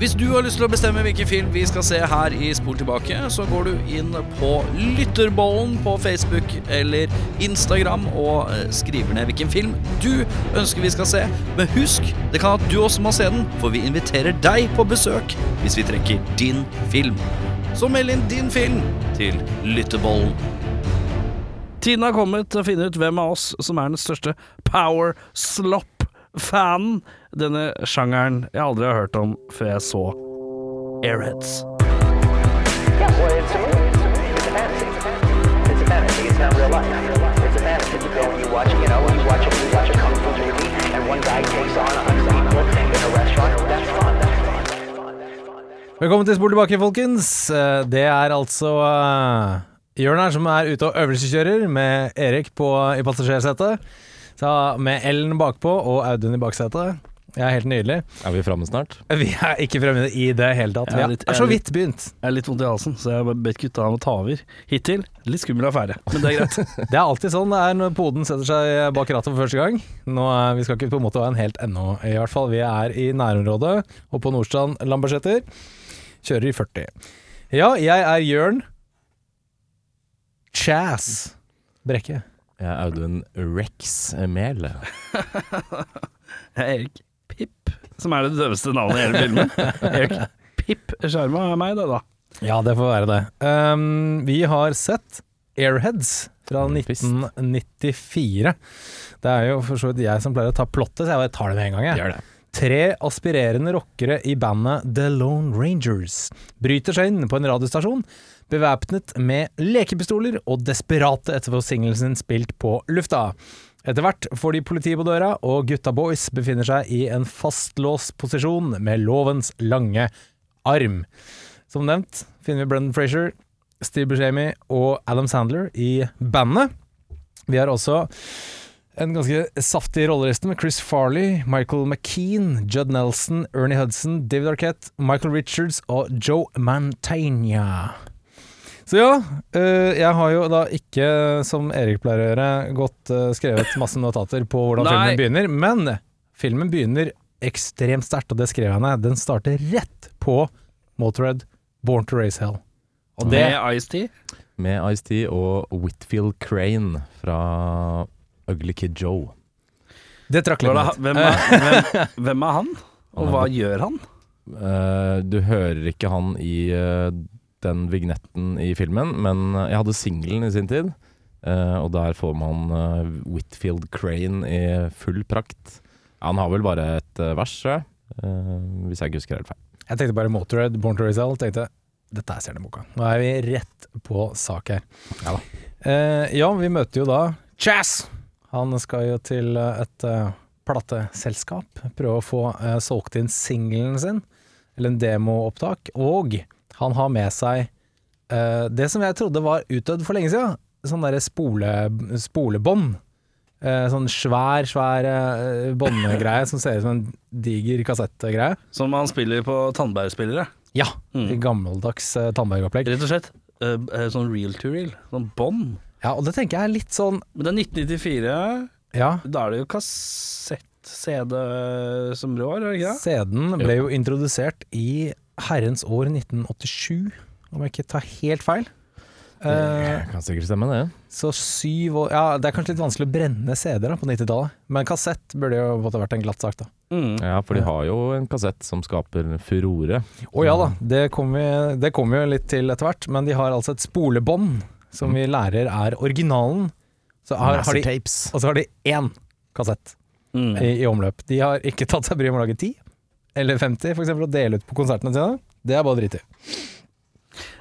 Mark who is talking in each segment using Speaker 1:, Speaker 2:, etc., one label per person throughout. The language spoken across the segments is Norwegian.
Speaker 1: Hvis du har lyst til å bestemme hvilken film vi skal se her i Spol tilbake, så går du inn på Lytterbollen på Facebook eller Instagram og eh, skriver ned hvilken film du ønsker vi skal se. Men husk, det kan at du også må se den, for vi inviterer deg på besøk hvis vi trekker din film. Så meld inn din film til Lytterbollen. Tiden har kommet til å finne ut hvem av oss som er den største power slop-fanen. Denne sjangeren jeg aldri har hørt om før jeg så Airheads.
Speaker 2: Velkommen til Spor tilbake, folkens. Eh, Det er altså uh, Jørn her som er ute og øvelseskjører, med Erik på, i passasjersetet. Med Ellen bakpå og Audun i baksetet. Er helt nydelig.
Speaker 3: Er vi framme snart?
Speaker 2: Vi er ikke fremme i det hele tatt. Vi
Speaker 1: er
Speaker 2: så vidt begynt.
Speaker 1: Jeg er litt vondt i halsen, så jeg har bedt gutta om å ta over. Hittil litt skummel affære, men det er greit.
Speaker 2: Det er alltid sånn det er når poden setter seg bak rattet for første gang. Nå er, vi skal ikke på motorveien helt ennå, i hvert fall. Vi er i nærområdet og på Nordstrand Lambertseter. Kjører i 40. Ja, jeg er Jørn Chas Brekke.
Speaker 3: Jeg er Audun Rex Mehl.
Speaker 1: Jeg er Erik som er det døveste navnet i hele filmen. Erik Pip Sjarma er meg, det, da.
Speaker 2: Ja, det får være det. Um, vi har sett Airheads fra
Speaker 3: Mm,
Speaker 2: 1994. Det er jo for så vidt jeg som pleier å ta plottet, så jeg bare tar det med en gang. Jeg. Tre aspirerende rockere i bandet The Lone Rangers bryter seg inn på en radiostasjon, bevæpnet med lekepistoler og desperate etter å få singelen sin spilt på lufta. Etter hvert får de politiet på døra, og gutta boys befinner seg i en fastlåst posisjon med lovens lange arm. Som nevnt finner vi Brendan Frazier, Steve Buscemi og Adam Sandler i bandet. Vi har også en ganske saftig rolleliste med Chris Farley, Michael McKean, Judd Nelson, Ernie Hudson, David Arquette, Michael Richards og Joe Mantegna. Så ja, øh, jeg har jo da ikke, som Erik pleier å gjøre, gått øh, skrevet masse notater på hvordan
Speaker 1: Nei.
Speaker 2: filmen begynner, men filmen begynner ekstremt sterkt, og det skrev jeg ned. Den starter rett på Motorhead, Born to Race Hell. Og det
Speaker 1: Med Ice-T.
Speaker 3: Med Ice-T og Whitfield Crane fra Ugly Kid Joe.
Speaker 2: Det trakk litt ned.
Speaker 1: Hvem er, hvem, hvem er han, og hva gjør han?
Speaker 3: Uh, du hører ikke han i eh, den vignetten i filmen, men jeg hadde singelen i sin tid. eh, og der får man eh, Whitfield Crane i full prakt. Han har vel bare et eh, vers, tror jeg. eh, hvis jeg ikke husker helt feil.
Speaker 2: Jeg tenkte bare Motorhead, Born to Race Tenkte dette er stjerneboka. Nå er vi rett på sak her.
Speaker 3: Ja da.
Speaker 2: Eh, ja, vi møter jo da Chaz. Han skal jo til eh, et uh, plateselskap. Prøve å få uh, solgt inn singelen sin, eller en demoopptak. Og han har med seg uh, det som jeg trodde var utdødd for lenge siden. Sånn derre spole, spolebånd. Uh, sånn svær, svær uh, båndgreie som ser ut som en diger kassettgreie.
Speaker 1: Som han spiller på tannbærspillere.
Speaker 2: Ja,
Speaker 1: Mm.
Speaker 2: gammeldags uh, tannbæropplegg.
Speaker 1: Rett og slett. sånn reel to reel. Sånn bånd.
Speaker 2: Ja, og det tenker jeg er litt sånn
Speaker 1: Men det er 1994.
Speaker 2: Ja,
Speaker 1: Da er det jo kassett-CD som rår, er det ikke det?
Speaker 2: CD-en ble jo introdusert i herrens år 1987, om jeg ikke tar helt feil. Eh,
Speaker 3: Det kan sikkert stemme, det.
Speaker 2: så syv år Ja, det er kanskje litt vanskelig å brenne CD-er på 90-tallet, men kassett burde jo måtte vært en glatt sak, da.
Speaker 1: Mm.
Speaker 3: Ja, for de har jo en kassett som skaper furore.
Speaker 2: Å ja da, det kommer vi, kom vi jo litt til etter hvert, men de har altså et spolebånd som vi lærer er originalen. Så har, har de, og så har de én kassett.
Speaker 1: Mm.
Speaker 2: i, i omløp. De har ikke tatt seg bryet med å lage 10 eller 50 for eksempel, og dele ut på konsertene sine. Det er bare drit i.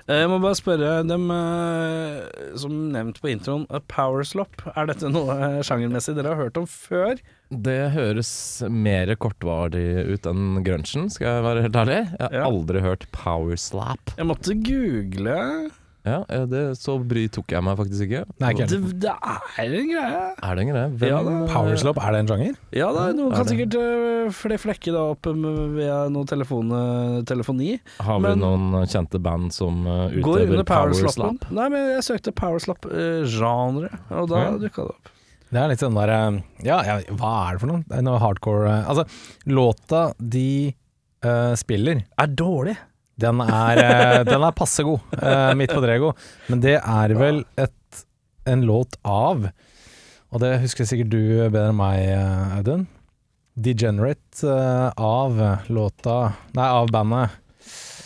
Speaker 1: Eh, Jeg må bare spørre dem eh, som nevnt på introen, Powerslop. Er dette noe eh, sjangermessig dere har hørt om før?
Speaker 3: Det høres mer kortvarig ut enn grunchen, skal jeg være helt ærlig. Jeg har
Speaker 1: Ja.
Speaker 3: aldri hørt powerslap.
Speaker 1: Jeg måtte google.
Speaker 3: Ja, eh, det, Så bry tok jeg meg faktisk ikke.
Speaker 2: Nei, ikke
Speaker 1: Det, det er en greie.
Speaker 3: Er det en greie? Hvem,
Speaker 1: Ja da.
Speaker 2: Powerslop, er det en sjanger?
Speaker 1: Ja da, noen
Speaker 3: Er
Speaker 1: kan
Speaker 3: det?
Speaker 1: sikkert uh, fle flekke det opp via noe telefon, eh, telefoni.
Speaker 3: Har vi
Speaker 1: Men-
Speaker 3: noen kjente band som utøver
Speaker 1: under
Speaker 3: power
Speaker 1: powerslappen.
Speaker 3: slap?
Speaker 1: Nei, men jeg søkte powerslap-genre, og da
Speaker 3: Ja.
Speaker 1: dukka det opp.
Speaker 2: Det er litt sånn der eh, Ja, ja hva er det for noe? Det er noe hardcore eh, Altså, låta de uh, spiller,
Speaker 4: Er dårlig.
Speaker 2: Den er, eh, den er passe god, eh, midt på Drego. Men det er vel et, en låt av Og det husker sikkert du bedre enn meg, eh, Audun. Degenerate av låta Nei, av bandet.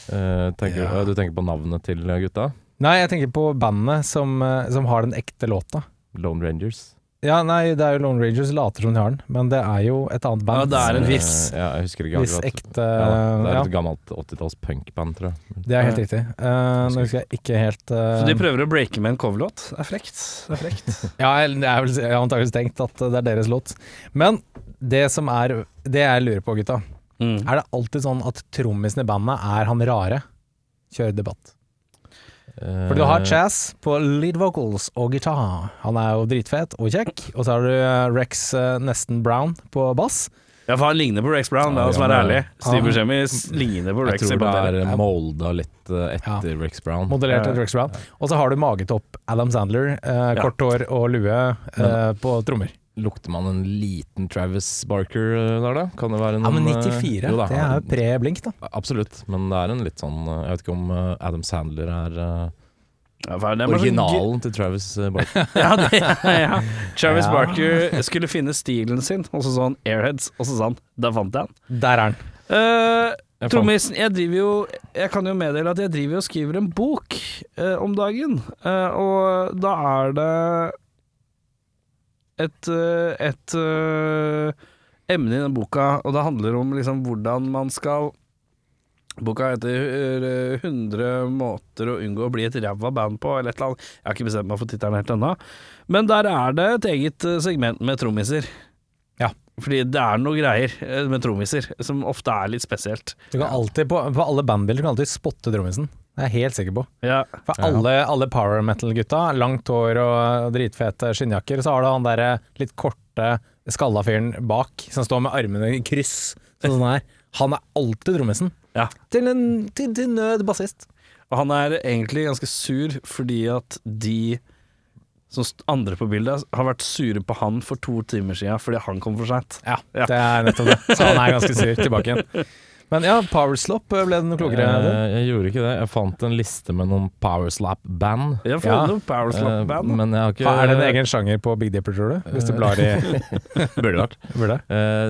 Speaker 3: Uh, tenker,
Speaker 2: Ja.
Speaker 3: Du tenker på navnet til gutta?
Speaker 2: Nei, jeg tenker på bandet som, som har den ekte låta.
Speaker 3: Lone Rangers?
Speaker 2: Ja, nei, det er jo Lone Rangers later som de har den, men det er jo et annet band.
Speaker 4: Ja, det er en
Speaker 2: Hvis,
Speaker 3: Eh, ja, jeg husker ikke akkurat.
Speaker 2: ekte
Speaker 3: ja, det er
Speaker 2: ja,
Speaker 3: et gammelt 80-talls punkband, tror jeg.
Speaker 2: Det er helt riktig. Uh, nå husker jeg ikke helt uh,
Speaker 4: Så de prøver å breake med en coverlåt. Det er frekt. Det er frekt.
Speaker 2: Ja, jeg, jeg, jeg har antakeligvis tenkt at det er deres låt. Men det som er Det jeg lurer på, gutta.
Speaker 4: Mm.
Speaker 2: Er det alltid sånn at trommisen i bandet er han rare? Kjør debatt. For du
Speaker 3: Eh,
Speaker 2: har Chaz på lead vocals og gitar. Han er jo dritfet og kjekk. Og så har du eh, Rex eh, Nesten Brown på bass.
Speaker 4: Ja, for han ligner på Rex Brown, la oss
Speaker 3: Ja,
Speaker 4: være
Speaker 3: ja,
Speaker 4: ærlige. Steve Buscemi ligner på Rex. Jeg
Speaker 3: tror det er molda litt etter etter Rex Brown.
Speaker 2: Modellert etter Rex Brown. Og så har du magetopp Adam Sandler, eh, kort hår og lue eh, på trommer.
Speaker 3: Lukter man en liten Travis Barker eh, der, da? Kan det være
Speaker 2: Ja, men
Speaker 3: eh,
Speaker 2: 94,
Speaker 3: jo da,
Speaker 2: det er jo pre-blink, da.
Speaker 3: Absolutt, men det er en litt sånn eh, Jeg vet ikke om eh, Adam Sandler er eh,
Speaker 4: Ja, sånn
Speaker 3: originalen til Travis eh, Barker.
Speaker 4: Ja, det, ja. Travis
Speaker 2: Ja.
Speaker 4: Barker skulle finne stilen sin, og så så han Airheads, og så sa han Der fant jeg han.
Speaker 2: Der er han.
Speaker 4: Uh, Trommisen, jeg driver jo Jeg kan jo meddele at jeg driver og skriver en bok uh, om dagen, uh, og da er det et, eh, et uh, emne i den boka, og det handler om liksom hvordan man skal Boka heter eh, 100 måter å unngå å bli et ræva band på, eller et eller annet. Jeg har ikke bestemt meg for tittelen helt ennå. Men der er det et eget eh, segment med trommiser.
Speaker 2: Ja.
Speaker 4: Fordi det er noe greier eh, med trommiser som ofte er litt spesielt.
Speaker 2: Du kan alltid, på, på alle bandbilder kan du alltid spotte trommisen. Det er jeg helt sikker på.
Speaker 4: Ja.
Speaker 2: For alle, alle power metal-gutta, langt hår og dritfete skinnjakker, så har du han derre litt korte, skalla fyren bak, som står med armene i kryss, sånn sånn her. Han er alltid trommisen.
Speaker 4: Ja.
Speaker 2: Til, en, til, til nød bassist.
Speaker 4: Og han er egentlig ganske sur fordi at de som andre på bildet har vært sure på han for to timer siden fordi han kom for seint.
Speaker 2: Ja,
Speaker 4: Ja.
Speaker 2: det er nettopp det. Så han er ganske sur tilbake igjen. Men ja, Powerslop, ble det noe klokere?
Speaker 3: Jeg, jeg gjorde ikke det. Jeg fant en liste med noen powerslap-band.
Speaker 4: Ja, powerslap-band.
Speaker 3: Eh, men jeg har ikke
Speaker 2: er det en egen sjanger på Big Dipper, tror du? Hvis du blar i
Speaker 3: Burde vært.
Speaker 2: Burde?
Speaker 3: Eh,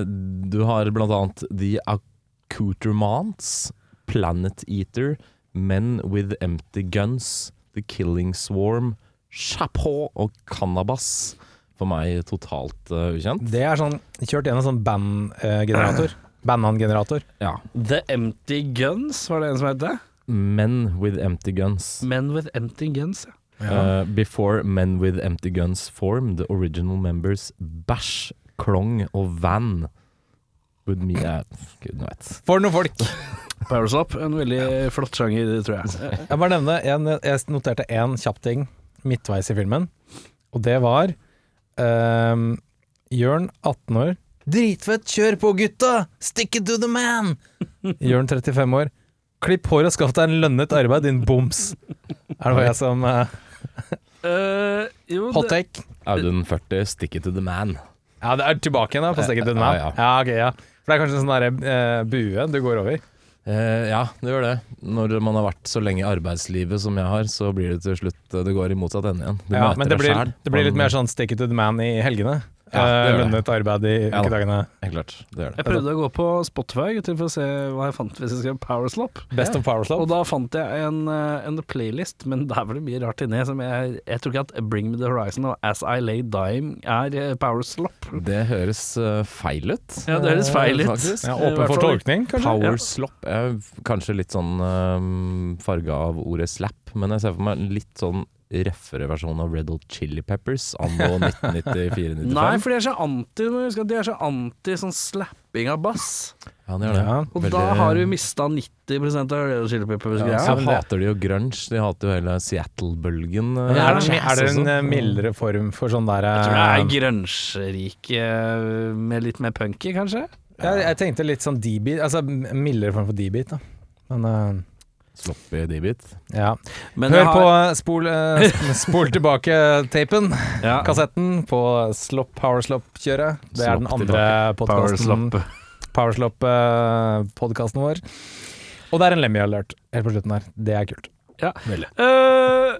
Speaker 3: du har blant annet The Accoutrements, Planet Eater, Men with Empty Guns, The Killing Swarm, Chapeau og Cannabas. For meg totalt uh, ukjent.
Speaker 2: Det er sånn Kjørt gjennom sånn band-generator. Band-generator.
Speaker 3: Ja.
Speaker 4: The Empty Guns, var det en som het det?
Speaker 3: Men with Empty Guns.
Speaker 4: Men with Empty Guns, ja.
Speaker 3: Uh, before Men with Empty Guns formed, the original members Bash, Klong og Van would me uh, Gud vet.
Speaker 2: For noen folk!
Speaker 4: Powerslap, en veldig flott sjanger, tror jeg.
Speaker 2: Jeg bare nevne, jeg, jeg noterte én kjapp ting midtveis i filmen, og det var um, Jørn, 18 år. Dritfett, kjør på gutta! Stick it to the man! Jørn, 35 år. Klipp hår og skaff deg en lønnet arbeid, din boms. Er det hva jeg som uh,
Speaker 4: uh, jo,
Speaker 2: Hot take?
Speaker 3: Audun 40, stick it to the man.
Speaker 2: Ja, det er tilbake igjen da, på Stick it to the man.
Speaker 3: Ja,
Speaker 2: Ja, ok, ja. For det er kanskje en sånn derre uh, bue du går over.
Speaker 3: Uh, ja, det gjør det. Når man har vært så lenge i arbeidslivet som jeg har, så blir det til slutt Det går i motsatt ende igjen. Du
Speaker 2: Ja,
Speaker 3: møter
Speaker 2: men det
Speaker 3: deg
Speaker 2: blir,
Speaker 3: selv
Speaker 2: det blir litt mer sånn Stick it to the man i helgene.
Speaker 3: Ja, det
Speaker 2: Eh, lønnet arbeid i ukedagene.
Speaker 3: Ja, klart. Det gjør det.
Speaker 4: jeg prøvde å gå på Spotify til for å se hva jeg fant hvis jeg skrev Powerslop.
Speaker 2: Best of Powerslop.
Speaker 4: Og da fant jeg en, eh, en playlist, men der var det mye rart inni. Som jeg, jeg tror ikke at Bring Me The Horizon og As I Lay Dime er Powerslop. Powerslap.
Speaker 3: Det høres eh, feil ut.
Speaker 4: Ja, det høres feil ut.
Speaker 2: Ja, åpen for tolkning, kanskje?
Speaker 3: Power slop er kanskje litt sånn um, farga av ordet slap, men jeg ser for meg litt sånn røffere versjon av Red Old Chili Peppers anno 1994-95.
Speaker 4: Nei, for de er så anti De er så anti sånn slapping av bass.
Speaker 3: Ja, de gjør det.
Speaker 2: Ja.
Speaker 4: Og
Speaker 3: Veldig-
Speaker 4: da har du mista 90% av Red Old Chili Peppers-greia.
Speaker 3: Så hater de jo grunge. De hater jo hele Seattle-bølgen. eh,
Speaker 2: er, det, er det en eh, mildere form for sånn der
Speaker 4: Jeg tror det er
Speaker 2: eh,
Speaker 4: grunge-rike med litt mer punky, kanskje.
Speaker 2: jeg, jeg tenkte litt sånn D-beat, altså mildere form for D-beat, da. Men eh,
Speaker 3: Sloppy D-bit.
Speaker 2: ja.
Speaker 4: Men
Speaker 2: Hør
Speaker 4: har-
Speaker 2: på eh, spol, eh, spol tilbake-tapen,
Speaker 4: ja.
Speaker 2: kassetten, på Slop Powerslop-kjøret. Det er den andre podkasten
Speaker 4: Powerslap.
Speaker 2: Powerslop-podkasten vår. Og det er en Lemmy alert helt på slutten her. Det er kult.
Speaker 4: Ja. Uh,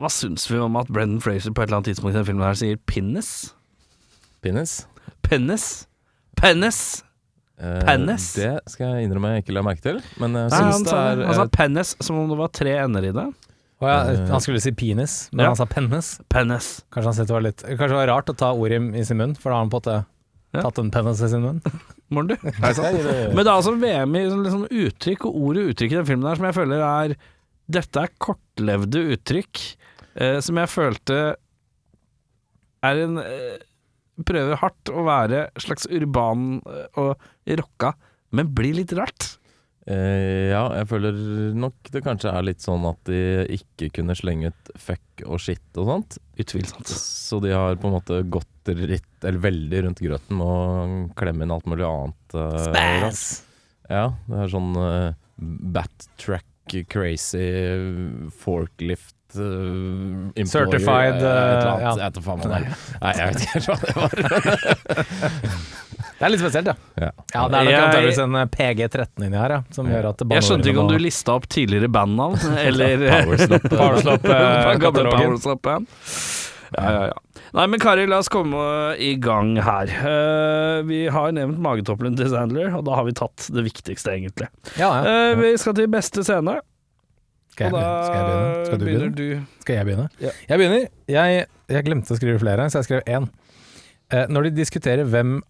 Speaker 4: hva syns vi om at Brendan Fraser på et eller annet tidspunkt i denne filmen her sier 'pinnes'?
Speaker 3: Pinnes?
Speaker 4: Pennes? Pennis?
Speaker 3: Eh,
Speaker 4: Penis?
Speaker 3: Det skal jeg innrømme jeg ikke la merke til, men jeg
Speaker 4: Nei,
Speaker 3: syns
Speaker 4: han
Speaker 3: det
Speaker 4: sa,
Speaker 3: er
Speaker 4: han sa pennes som om det var tre ender i det.
Speaker 2: Og ja,
Speaker 3: Eh.
Speaker 2: han skulle si penis, men
Speaker 4: Ja.
Speaker 2: han sa pennes.
Speaker 4: Pennes.
Speaker 2: Kanskje han syntes det var litt Kanskje det var rart å ta ordet i, i sin munn, for da har han på en måte
Speaker 4: Ja.
Speaker 2: tatt en penis i sin munn.
Speaker 4: Morn, du? Men det er altså VM i sånn, liksom, uttrykk og ord og uttrykk i den filmen der som jeg føler er Dette er kortlevde uttrykk eh, som jeg følte er en eh, Prøver hardt å være slags urban eh, og rocka, men blir litt rart.
Speaker 3: Eh, ja, jeg føler nok det kanskje er litt sånn at de ikke kunne slenge ut fuck og shit og sånt.
Speaker 4: Utvilsomt.
Speaker 3: Så de har på en måte gått litt, eller veldig rundt grøten med å klemme inn alt mulig annet. eh, rart. Ja, det er sånn bat backtrack, crazy, forklift uh, employer,
Speaker 2: Certified,
Speaker 3: uh, et eller annet.
Speaker 2: ja.
Speaker 3: Jeg. Nei, jeg vet ikke helt hva det var.
Speaker 2: Det er litt spesielt, ja.
Speaker 3: Ja.
Speaker 2: Ja, Det er nok antakeligvis en eh, PG-13 inni her, ja, som gjør at
Speaker 4: Jeg skjønte ikke om du lista opp tidligere bandnavn, eller
Speaker 3: Powerslop.
Speaker 2: Powerslop, uh,
Speaker 4: Gamle. Powerslop-band. Ja, ja, ja. Nei, men Kari, la oss komme i gang her. Uh, vi har nevnt magetoppelen til Sandler, og da har vi tatt det viktigste, egentlig.
Speaker 2: Ja, ja.
Speaker 4: Uh, vi skal til beste scene,
Speaker 2: Skal jeg, skal jeg begynne? Skal du begynne?
Speaker 4: du.
Speaker 2: Skal jeg begynne?
Speaker 4: Ja.
Speaker 2: Jeg begynner. Jeg, jeg glemte å skrive flere, så jeg skrev én. Eh, når de diskuterer hvem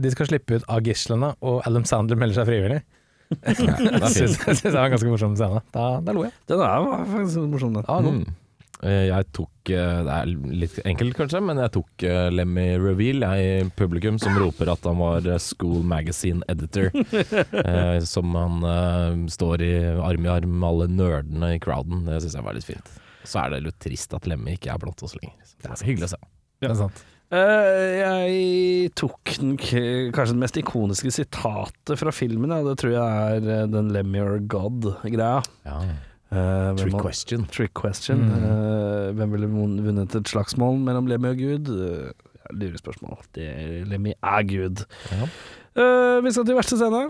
Speaker 2: de skal slippe ut av gislene, og Adam Sandler melder seg frivillig,
Speaker 3: det er
Speaker 2: syns jeg det var en ganske morsom scene. Da, da lo jeg.
Speaker 4: Den er faktisk morsom, den.
Speaker 2: Ja, god.
Speaker 3: Mm. Eh, Jeg tok eh, Det er litt enkelt, kanskje, men jeg tok eh, Lemmy Reveal, jeg i publikum, som roper at han var School Magazine Editor. som han står i arm i arm med alle nerdene i crowden. Det syns jeg var litt fint. Så er det litt trist at Lemmy ikke er blant oss lenger. Det er hyggelig å se.
Speaker 2: Det er sant.
Speaker 4: Uh, jeg tok den kanskje det mest ikoniske sitatet fra filmen. Ja. Det tror jeg er den Lemmy or God-greia.
Speaker 3: Ja.
Speaker 4: Eh, hvem
Speaker 3: Trick
Speaker 4: man,
Speaker 3: question.
Speaker 4: Trick question.
Speaker 2: Mm.
Speaker 4: Uh, hvem ville vunnet et slagsmål mellom Lemmy og Gud? Uh, Lurespørsmål. Det er, Lemmy er Gud.
Speaker 3: Ja.
Speaker 4: Uh, vi skal til verste scene.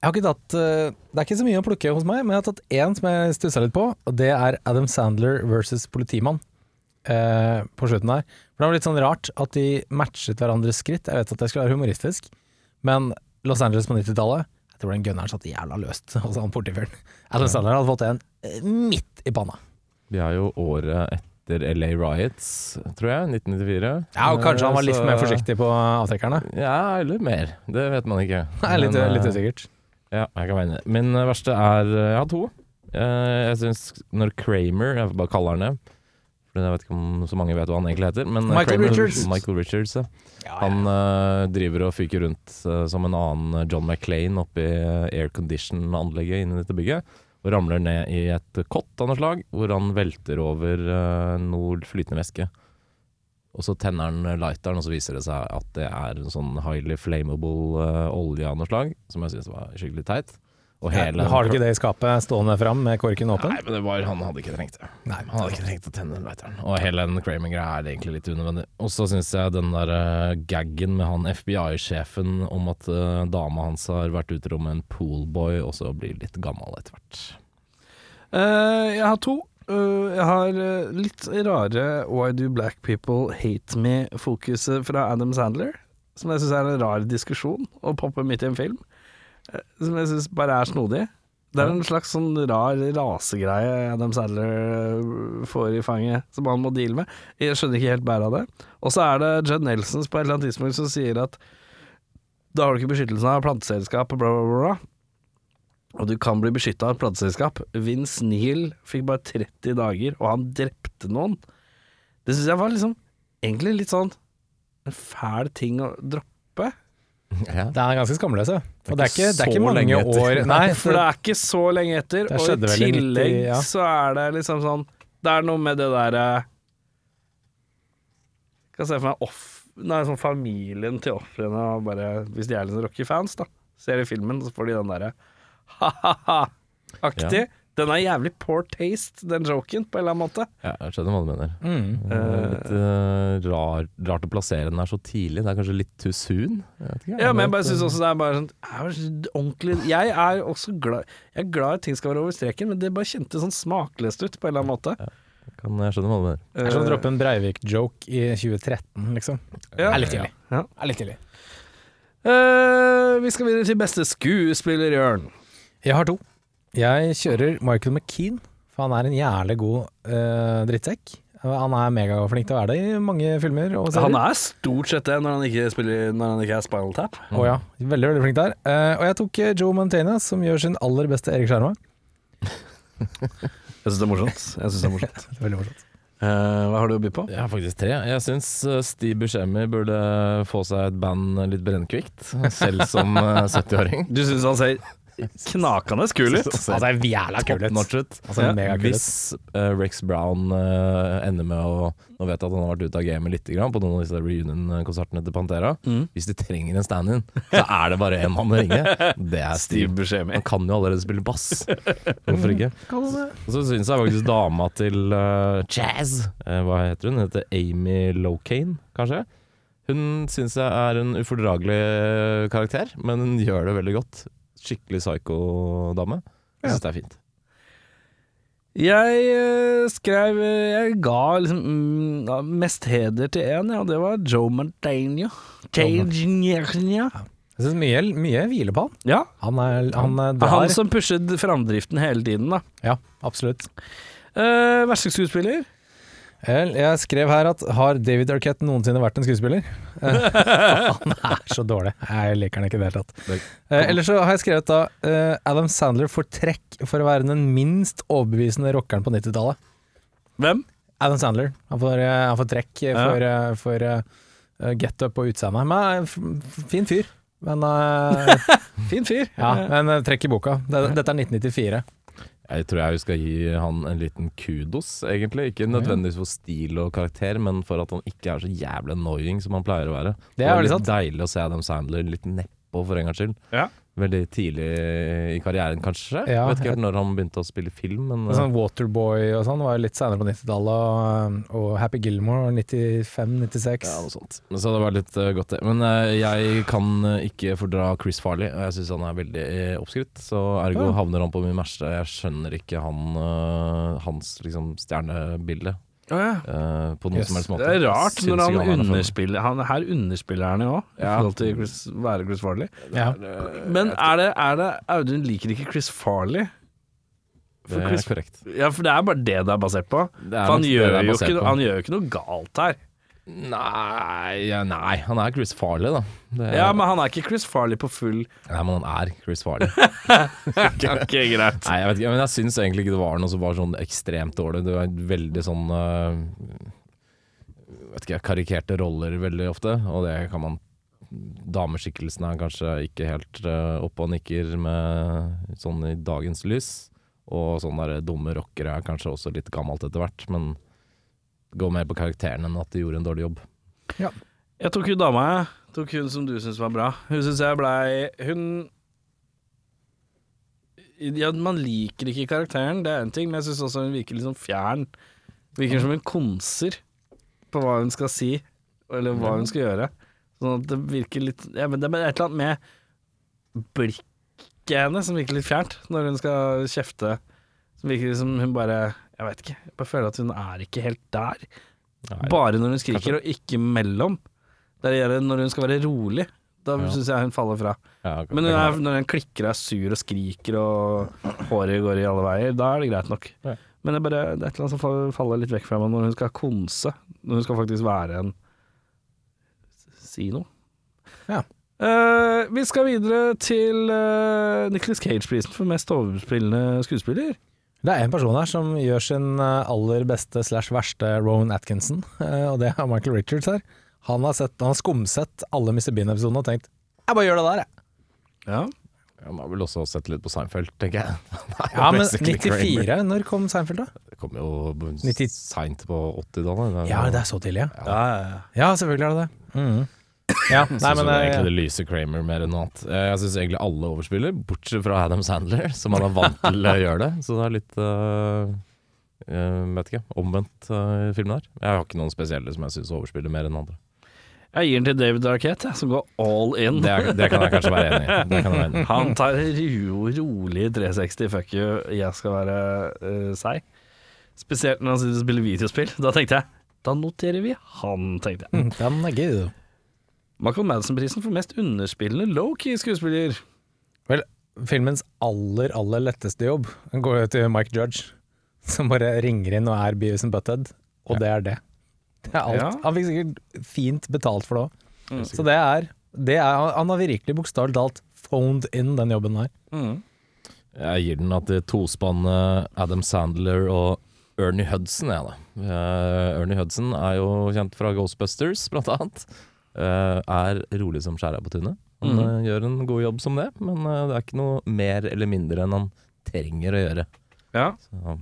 Speaker 2: Jeg har ikke tatt eh, Det er ikke så mye å plukke hos meg, men jeg har tatt én som jeg stussa litt på, og det er Adam Sandler versus politimann. eh, på slutten der. For det var litt sånn rart at de matchet hverandres skritt. Jeg vet at det skulle være humoristisk, men Los Angeles på 90-tallet Jeg tror den gunneren satt jævla løst hos han politifyren. Adam Sandler hadde fått en eh, midt i panna.
Speaker 3: Vi er jo året etter LA Riots, tror jeg. 1994.
Speaker 2: Ja, og kanskje han var litt mer forsiktig på avtrekkerne.
Speaker 3: Ja, eller mer. Det vet man ikke.
Speaker 2: Nei, litt,
Speaker 3: Men,
Speaker 2: litt
Speaker 3: eh,
Speaker 2: usikkert.
Speaker 3: Ja, jeg kan mene. Min eh, verste er Jeg har to. Jeg syns når Kramer Jeg får bare kalle han det. For jeg vet ikke om så mange vet hva han egentlig heter. Men eh,
Speaker 2: Michael
Speaker 3: Kramer,
Speaker 2: Richards.
Speaker 3: Michael Richards ja. Han uh, driver og fyker rundt uh, som en annen eh, John McClain oppi uh, aircondition-anlegget inne i dette bygget. Og ramler ned i et kott av noe slag, hvor han velter over uh, noe flytende væske. Og så tenner han lighteren, og så viser det seg at det er en sånn highly flammable olje av noe slag, som jeg syns var skikkelig teit. Og hele
Speaker 2: Har du ikke det i skapet stående fram med korken åpen?
Speaker 3: Nei, men det var, han hadde ikke trengt det.
Speaker 2: Nei,
Speaker 3: Han hadde ikke trengt å tenne den lighteren. Og hele den Kramer-greia er egentlig litt unødvendig. Og så syns jeg den der uh, gaggen med han FBI-sjefen om at uh, dama hans har vært utro med en poolboy, og så blir litt gammel etter hvert.
Speaker 4: Uh, jeg har to. Uh, jeg har litt rare Why do black people hate me-fokuset fra Adam Sandler. Som jeg syns er en rar diskusjon å poppe midt i en film. Som jeg syns bare er snodig. Det er en slags sånn rar rasegreie Adam Sandler eh, får i fanget, som han må deale med. Jeg skjønner ikke helt bæret av det. Og så er det Judd Nelsons på et eller annet tidspunkt som sier at da har du ikke beskyttelsen av planteselskap, bla, bla, bla. Og du kan bli beskytta av et plateselskap. Vince Neil fikk bare 30 dager, og han drepte noen. Det syns jeg var liksom egentlig litt sånn en fæl ting å droppe.
Speaker 3: Ja.
Speaker 2: Det er ganske skamløse. Og det er ikke, det er
Speaker 3: så
Speaker 2: ikke mange år Nei,
Speaker 4: For det er ikke så lenge etter, og i
Speaker 2: tillegg i 90,
Speaker 4: tillegg
Speaker 2: ja.
Speaker 4: så er det liksom sånn Det er noe med det derre Kan se for meg off... Nei, sånn familien til ofrene, bare Hvis de er litt Rocky-fans, da, ser de filmen, så får de den derre ha-ha-ha-aktig. Den er jævlig poor taste, den joken, på en eller annen måte.
Speaker 3: Ja, jeg skjønner hva du mener.
Speaker 2: Mm.
Speaker 3: Det litt uh, rar, rart å plassere den her så tidlig. Det er kanskje litt too soon? Jeg ikke,
Speaker 4: Ja, men jeg bare syns også det er bare sånn er ordentlig Jeg er også glad Jeg er glad at ting skal være over streken, men det bare kjentes sånn smakløst ut på en eller annen måte.
Speaker 3: kan, Jeg skjønner hva du mener.
Speaker 2: Det er som å droppe en Breivik-joke i 2013, liksom.
Speaker 4: Ja.
Speaker 2: Er litt tidlig.
Speaker 4: Ja.
Speaker 2: Er litt tidlig.
Speaker 4: Uh, vi skal videre til beste skuespiller, Jørn.
Speaker 2: Jeg har to. Jeg kjører Michael McKean, for han er en jævlig god uh, drittsekk. Han er megaflink til å være det i mange filmer og serier.
Speaker 4: Han er stort sett det når han ikke, spiller, når han ikke er Spinal Tap.
Speaker 2: Å ja, veldig veldig flink der. Uh, og jeg tok eh, Joe Montana, som gjør sin aller beste Erik Skjerma.
Speaker 4: Jeg syns det er morsomt. Jeg synes det er morsomt.
Speaker 2: Veldig morsomt.
Speaker 4: Uh, hva har du å by på?
Speaker 3: Jeg har faktisk tre. Jeg syns Steve Buscemi burde få seg et band litt brennkvikt, selv som eh, 70-åring.
Speaker 4: Du syns han ser knakende kul ut?
Speaker 2: Altså jævla kul ut. Altså,
Speaker 4: Ja.
Speaker 3: Hvis uh, Rex Brown uh, ender med å Nå vet jeg at han har vært ute av gamet litt grann på noen av disse reunion-konsertene til Pantera.
Speaker 4: Mm.
Speaker 3: Hvis de trenger en stand-in, så er det bare én mann å ringe. Det er
Speaker 4: Steve
Speaker 3: Steve.
Speaker 4: Buscemi.
Speaker 3: Han kan jo allerede spille bass. Hvorfor ikke? Og så syns jeg faktisk dama til uh, Jazz eh, Hva heter hun? Hun heter Amy Locane, kanskje? Hun syns jeg er en ufordragelig karakter, men hun gjør det veldig godt. Skikkelig psyko-dame. Jeg syns det er fint.
Speaker 4: Jeg eh, skrev Jeg ga liksom mm, mest heder til én, ja. Det var Joe Mantegna.
Speaker 2: Jeg synes mye, mye hviler på han.
Speaker 4: Ja.
Speaker 2: Han, er, han er.
Speaker 4: Han som pushet framdriften hele tiden, da.
Speaker 2: Ja, absolutt.
Speaker 4: Uh, verste skuespiller?
Speaker 2: Jeg skrev her at har David Arquette noensinne vært en skuespiller? Eh, han er så dårlig. Jeg liker han ikke i det hele tatt. Eh, Ellers så har jeg skrevet da eh, Adam Sandler får trekk for å være den minst overbevisende rockeren på 90-tallet.
Speaker 4: Hvem?
Speaker 2: Adam Sandler. Han får, han får trekk
Speaker 4: Ja.
Speaker 2: for, eh, for uh, get up og utseende. Men fin fyr. Men,
Speaker 4: Fin fyr.
Speaker 2: ja, men trekk i boka. Dette er 1994.
Speaker 3: Jeg tror jeg skal gi han en liten kudos, egentlig. Ikke nødvendigvis for stil og karakter, men for at han ikke er så jævlig annoying som han pleier å være.
Speaker 2: Det er veldig
Speaker 3: litt
Speaker 2: sant.
Speaker 3: deilig å se Adam Sandler litt nedpå, for en gangs skyld.
Speaker 4: Ja.
Speaker 3: Veldig tidlig i karrieren, kanskje.
Speaker 2: Ja,
Speaker 3: Vet ikke helt når han begynte å spille film, men
Speaker 2: Sånn Waterboy og sånn var jo litt senere på 90-tallet, og, og Happy Gilmore 95-96.
Speaker 3: Ja, noe sånt. Så det var litt eh, godt, det. Men eh, jeg kan eh, ikke fordra Chris Farley, og jeg syns han er veldig eh, oppskrytt. Så ergo
Speaker 2: Ja.
Speaker 3: havner han på min verste. Jeg skjønner ikke han, eh, hans liksom, stjernebilde
Speaker 4: Å, ja.
Speaker 3: uh, på noen
Speaker 2: Yes.
Speaker 3: som helst måte.
Speaker 4: Det er rart
Speaker 3: Synes
Speaker 4: når han
Speaker 3: er for meg.
Speaker 4: underspiller han, Her underspiller han jo òg, i forhold til Chris, være Chris Farley.
Speaker 2: Ja.
Speaker 4: Men er det, er det Audun liker ikke Chris Farley?
Speaker 3: Det er
Speaker 4: Chris,
Speaker 3: korrekt.
Speaker 4: ja, for det er bare det det er basert på.
Speaker 3: Er
Speaker 4: For han gjør, jo ikke,
Speaker 3: på.
Speaker 4: han gjør jo ikke noe galt her.
Speaker 3: Nei, ja, nei, han er Chris Farley, da. Det
Speaker 4: Ja, Men han er ikke Chris Farley på full
Speaker 3: Nei, men han er Chris Farley.
Speaker 4: Ok, greit.
Speaker 3: Nei, jeg vet ikke, men jeg syns egentlig ikke det var noe som var sånn ekstremt dårlig. Det var veldig sånn øh, Vet ikke, karikerte roller veldig ofte, og det kan man Dameskikkelsen er kanskje ikke helt øh, oppe og nikker med sånn i dagens lys. Og sånne der dumme rockere er kanskje også litt gammelt etter hvert, men går mer på karakteren enn at de gjorde en dårlig jobb. Ja.
Speaker 4: Jeg tok jo dama, jeg. Tok hun som du syns var bra. Hun syns jeg blei Hun Ja, man liker ikke karakteren, det er en ting, men jeg syns også hun virker litt sånn fjern. Virker som hun konser på hva hun skal si, eller hva hun skal gjøre. Sånn at det virker litt ja, men Det er et eller annet med blikket hennes som virker litt fjernt, når hun skal kjefte. Som virker som hun bare Jeg vet ikke. Jeg bare føler at hun er ikke helt der.
Speaker 3: Nei,
Speaker 4: Bare når hun skriker, og ikke mellom. Det er når hun skal være rolig. Da
Speaker 3: Ja.
Speaker 4: syns jeg hun faller fra.
Speaker 3: ja, okay.
Speaker 4: Men
Speaker 3: når,
Speaker 4: når hun klikker og er sur og skriker og håret går i alle veier, da er det greit nok.
Speaker 3: Ja.
Speaker 4: Men det er, bare, det er et eller annet som faller, faller litt vekk fra meg når hun skal konse. Når hun skal faktisk være en Si noe.
Speaker 2: Ja.
Speaker 4: Uh, vi skal videre til uh, Nicholas Cage-prisen for mest overspillende skuespiller.
Speaker 2: Det er en person her som gjør sin eh, aller beste slash verste Rowan Atkinson, eh, og det er Michael Richards her. Han har, sett, han har skumsett alle Mr. Bean-episodene og tenkt jeg bare gjør det der, jeg.
Speaker 4: Ja.
Speaker 3: Han har vel også sett litt på Seinfeld, tenker jeg.
Speaker 2: Ja, men
Speaker 3: basically Kramer.
Speaker 2: 94, når kom Seinfeld da?
Speaker 3: Det kom jo
Speaker 2: 90
Speaker 3: seint på 80-tallet.
Speaker 2: Ja, det er så tidlig, ja.
Speaker 4: Ja, ja, ja.
Speaker 2: Ja, selvfølgelig er det det. Mhm. Ja,
Speaker 3: Jeg
Speaker 2: nei,
Speaker 3: syns
Speaker 2: men
Speaker 3: egentlig det lyser Kramer mer enn noe annet. Eh, Jeg syns egentlig alle overspiller, bortsett fra Adam Sandler, som han er vant til å gjøre det. Så det er litt uh, Vet ikke. Omvendt uh, i filmen her. Jeg har ikke noen spesielle som jeg syns overspiller mer enn andre.
Speaker 4: Jeg gir den til David Arquette, jeg, som går all in.
Speaker 3: Det, er, det kan jeg kanskje være enig i. Det kan jeg være enig.
Speaker 4: Han tar ro, rolig 360 fuck you, jeg skal være uh, seig. Spesielt når han spiller videospill. Da tenkte jeg da noterer vi han, tenkte jeg.
Speaker 2: mm, den er gøy.
Speaker 4: Michael Madsen-prisen for mest underspillende low-key skuespiller.
Speaker 2: Vel, filmens aller, aller letteste jobb går jo til Mike Judge, som bare ringer inn og er Beavis and Butthead, og det er det. Det er alt.
Speaker 4: Ja.
Speaker 2: Han fikk sikkert fint betalt for det òg.
Speaker 4: Mm.
Speaker 2: Så det er, det er Han har virkelig bokstavelig talt phoned in den jobben der.
Speaker 4: Mm.
Speaker 3: Jeg gir den at det tospannet Adam Sandler og Ernie Hudson, jeg, da. Eh, Ernie Hudson er jo kjent fra Ghostbusters, blant annet. Eh, er rolig som skjæra på tunet. Han
Speaker 4: mm.
Speaker 3: eh, gjør en god jobb som det, men eh, det er ikke noe mer eller mindre enn han trenger å gjøre.
Speaker 4: Ja.
Speaker 3: Så,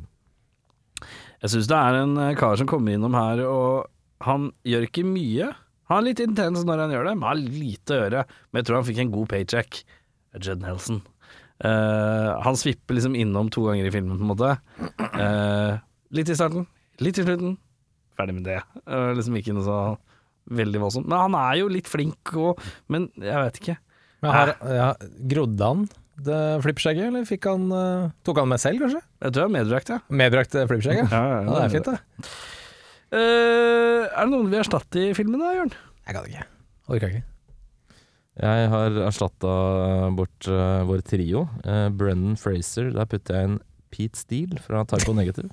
Speaker 4: Jeg syns det er en kar som kommer innom her, og han gjør ikke mye. Han er litt intens når han gjør det, men har lite å gjøre. Men jeg tror han fikk en god paycheck. Judd Nelson. Uh, han svipper liksom innom to ganger i filmen, på en måte. Uh, litt i starten, litt i slutten. Ferdig med det. Uh, liksom ikke noe så veldig voldsomt. Men han er jo litt flink og Men jeg vet ikke.
Speaker 2: Men her, ja, Grodde han det flippskjegget, eller fikk han, uh, tok han med selv, kanskje?
Speaker 4: Jeg tror jeg medbrakt, ja.
Speaker 2: Medbrakt flippskjegg? Ja.
Speaker 4: ja,
Speaker 2: ja, det er fint, det.
Speaker 4: Uh, er det noen vi har erstatte i filmen da, Jørn?
Speaker 2: Jeg gadd ikke. Orka ikke.
Speaker 3: Jeg har erstatta bort uh, vår trio. Uh, Brennan Fraser, der putter jeg inn Pete Steele fra Typo Negative.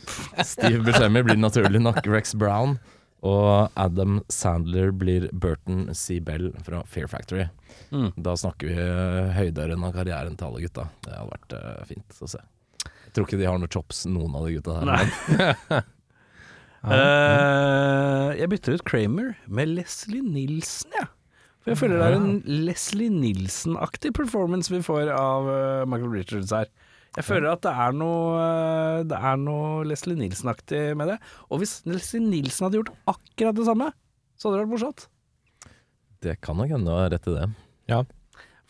Speaker 3: Steve Buscemi blir naturlig nok Rex Brown. Og Adam Sandler blir Burton C. Bell fra Fear Factory.
Speaker 4: Mm.
Speaker 3: Da snakker vi uh, høyderen av karrieren til alle gutta. Det hadde vært uh, fint å se. Jeg tror ikke de har noe chops, noen av de gutta her. Men
Speaker 4: Eh, jeg bytter ut Kramer med Leslie Nilsen, jeg. For jeg føler det er en Leslie Nilsen-aktig performance vi får av eh, Michael Richards her. Jeg føler at det er noe Det er noe Leslie Nilsen-aktig med det. Og hvis Leslie Nilsen hadde gjort akkurat det samme, så hadde det vært morsomt.
Speaker 3: Det kan nok hende å har rett i det.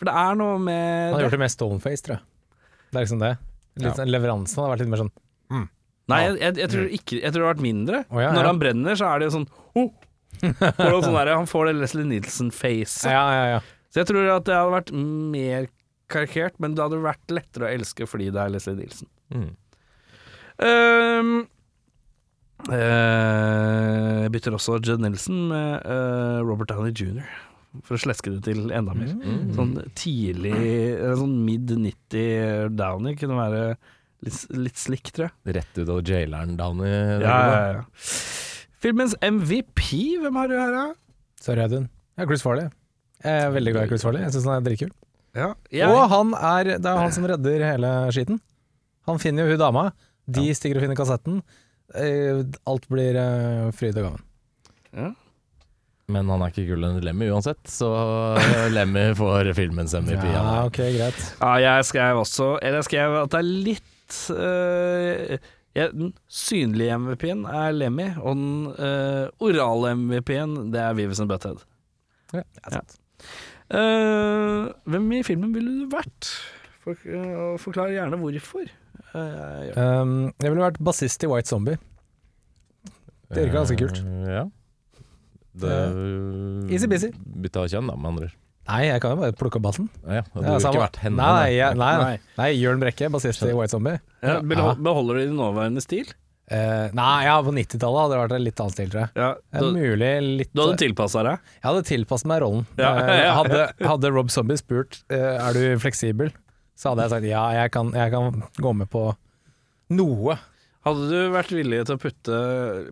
Speaker 4: For det er noe med
Speaker 2: Han har gjort det med stoneface, tror jeg. Det er liksom det. Litt, ja. Leveransen hadde vært litt mer sånn
Speaker 4: Nei, jeg, jeg, jeg, tror ikke, jeg tror det har vært mindre.
Speaker 2: Oh, ja,
Speaker 4: Når han brenner, så er det jo sånn oh! Sånn der, Han får det Leslie Nilsen-facet.
Speaker 2: Ja, ja, ja.
Speaker 4: Så jeg tror at det hadde vært mer karikert, men det hadde vært lettere å elske fordi det er Leslie Nielsen.
Speaker 3: Mm.
Speaker 4: Ehm, eh, jeg bytter også Judd Nelson med uh, Robert Downey jr. For å sleske det til enda mer.
Speaker 3: Mm.
Speaker 4: Sånn tidlig eh, Sånn mid 90 Downey kunne være litt, litt slik, tror jeg.
Speaker 3: Rett ut av jaileren, Downey.
Speaker 4: Ja, ja, ja. Filmens MVP, hvem har du her, da?
Speaker 2: Sorry, Audun. Ja, Chris Farley. Jeg er veldig glad i Chris Farley. Jeg syns han er dritkul.
Speaker 4: Ja,
Speaker 2: Og han er, det er han som redder hele skiten. Han finner jo hun dama. De stikker og finner kassetten. Eh, Alt blir eh, fryd og gammen.
Speaker 4: ja.
Speaker 3: Men han er ikke enn Lemmy uansett, så Lemmy får filmens MVP.
Speaker 2: Ja,
Speaker 3: okay,
Speaker 2: ok, greit.
Speaker 4: Ja, jeg skrev også Eller jeg skrev at det er litt øh, jeg, Den synlige MVP-en er Lemmy, og den øh, orale MVP-en det er Vives and Butthead.
Speaker 2: Ja, det er sant.
Speaker 4: Eh, hvem i filmen ville du vært? For, uh, forklar gjerne hvorfor. Uh, ja.
Speaker 2: Um, jeg ville vært bassist i White Zombie. Det virker ganske kult.
Speaker 3: Eh, Ja. Det
Speaker 2: Easy-busy.
Speaker 3: Bytta kjønn, da, med andre ord.
Speaker 2: Nei, jeg kan jo bare plukke opp bassen.
Speaker 3: Ja, du
Speaker 2: Ja,
Speaker 3: ikke vært henne.
Speaker 2: Nei, nei, nei.
Speaker 4: Nei.
Speaker 2: nei, Jørn Brekke, bassist i White Zombie.
Speaker 4: Ja,
Speaker 2: Ja.
Speaker 4: Beholder du din nåværende stil?
Speaker 2: Eh, nei, ja, på 90-tallet hadde det vært litt annen stil, tror jeg.
Speaker 4: Ja, du,
Speaker 2: mulig litt
Speaker 4: du hadde tilpassa deg?
Speaker 2: Jeg hadde tilpasset meg rollen.
Speaker 4: Ja,
Speaker 2: Eh,
Speaker 4: ja.
Speaker 2: Hadde, hadde Rob Zombie spurt uh, Er du fleksibel, så hadde jeg sagt ja, jeg kan, jeg kan gå med på noe.
Speaker 4: Hadde du vært villig til å putte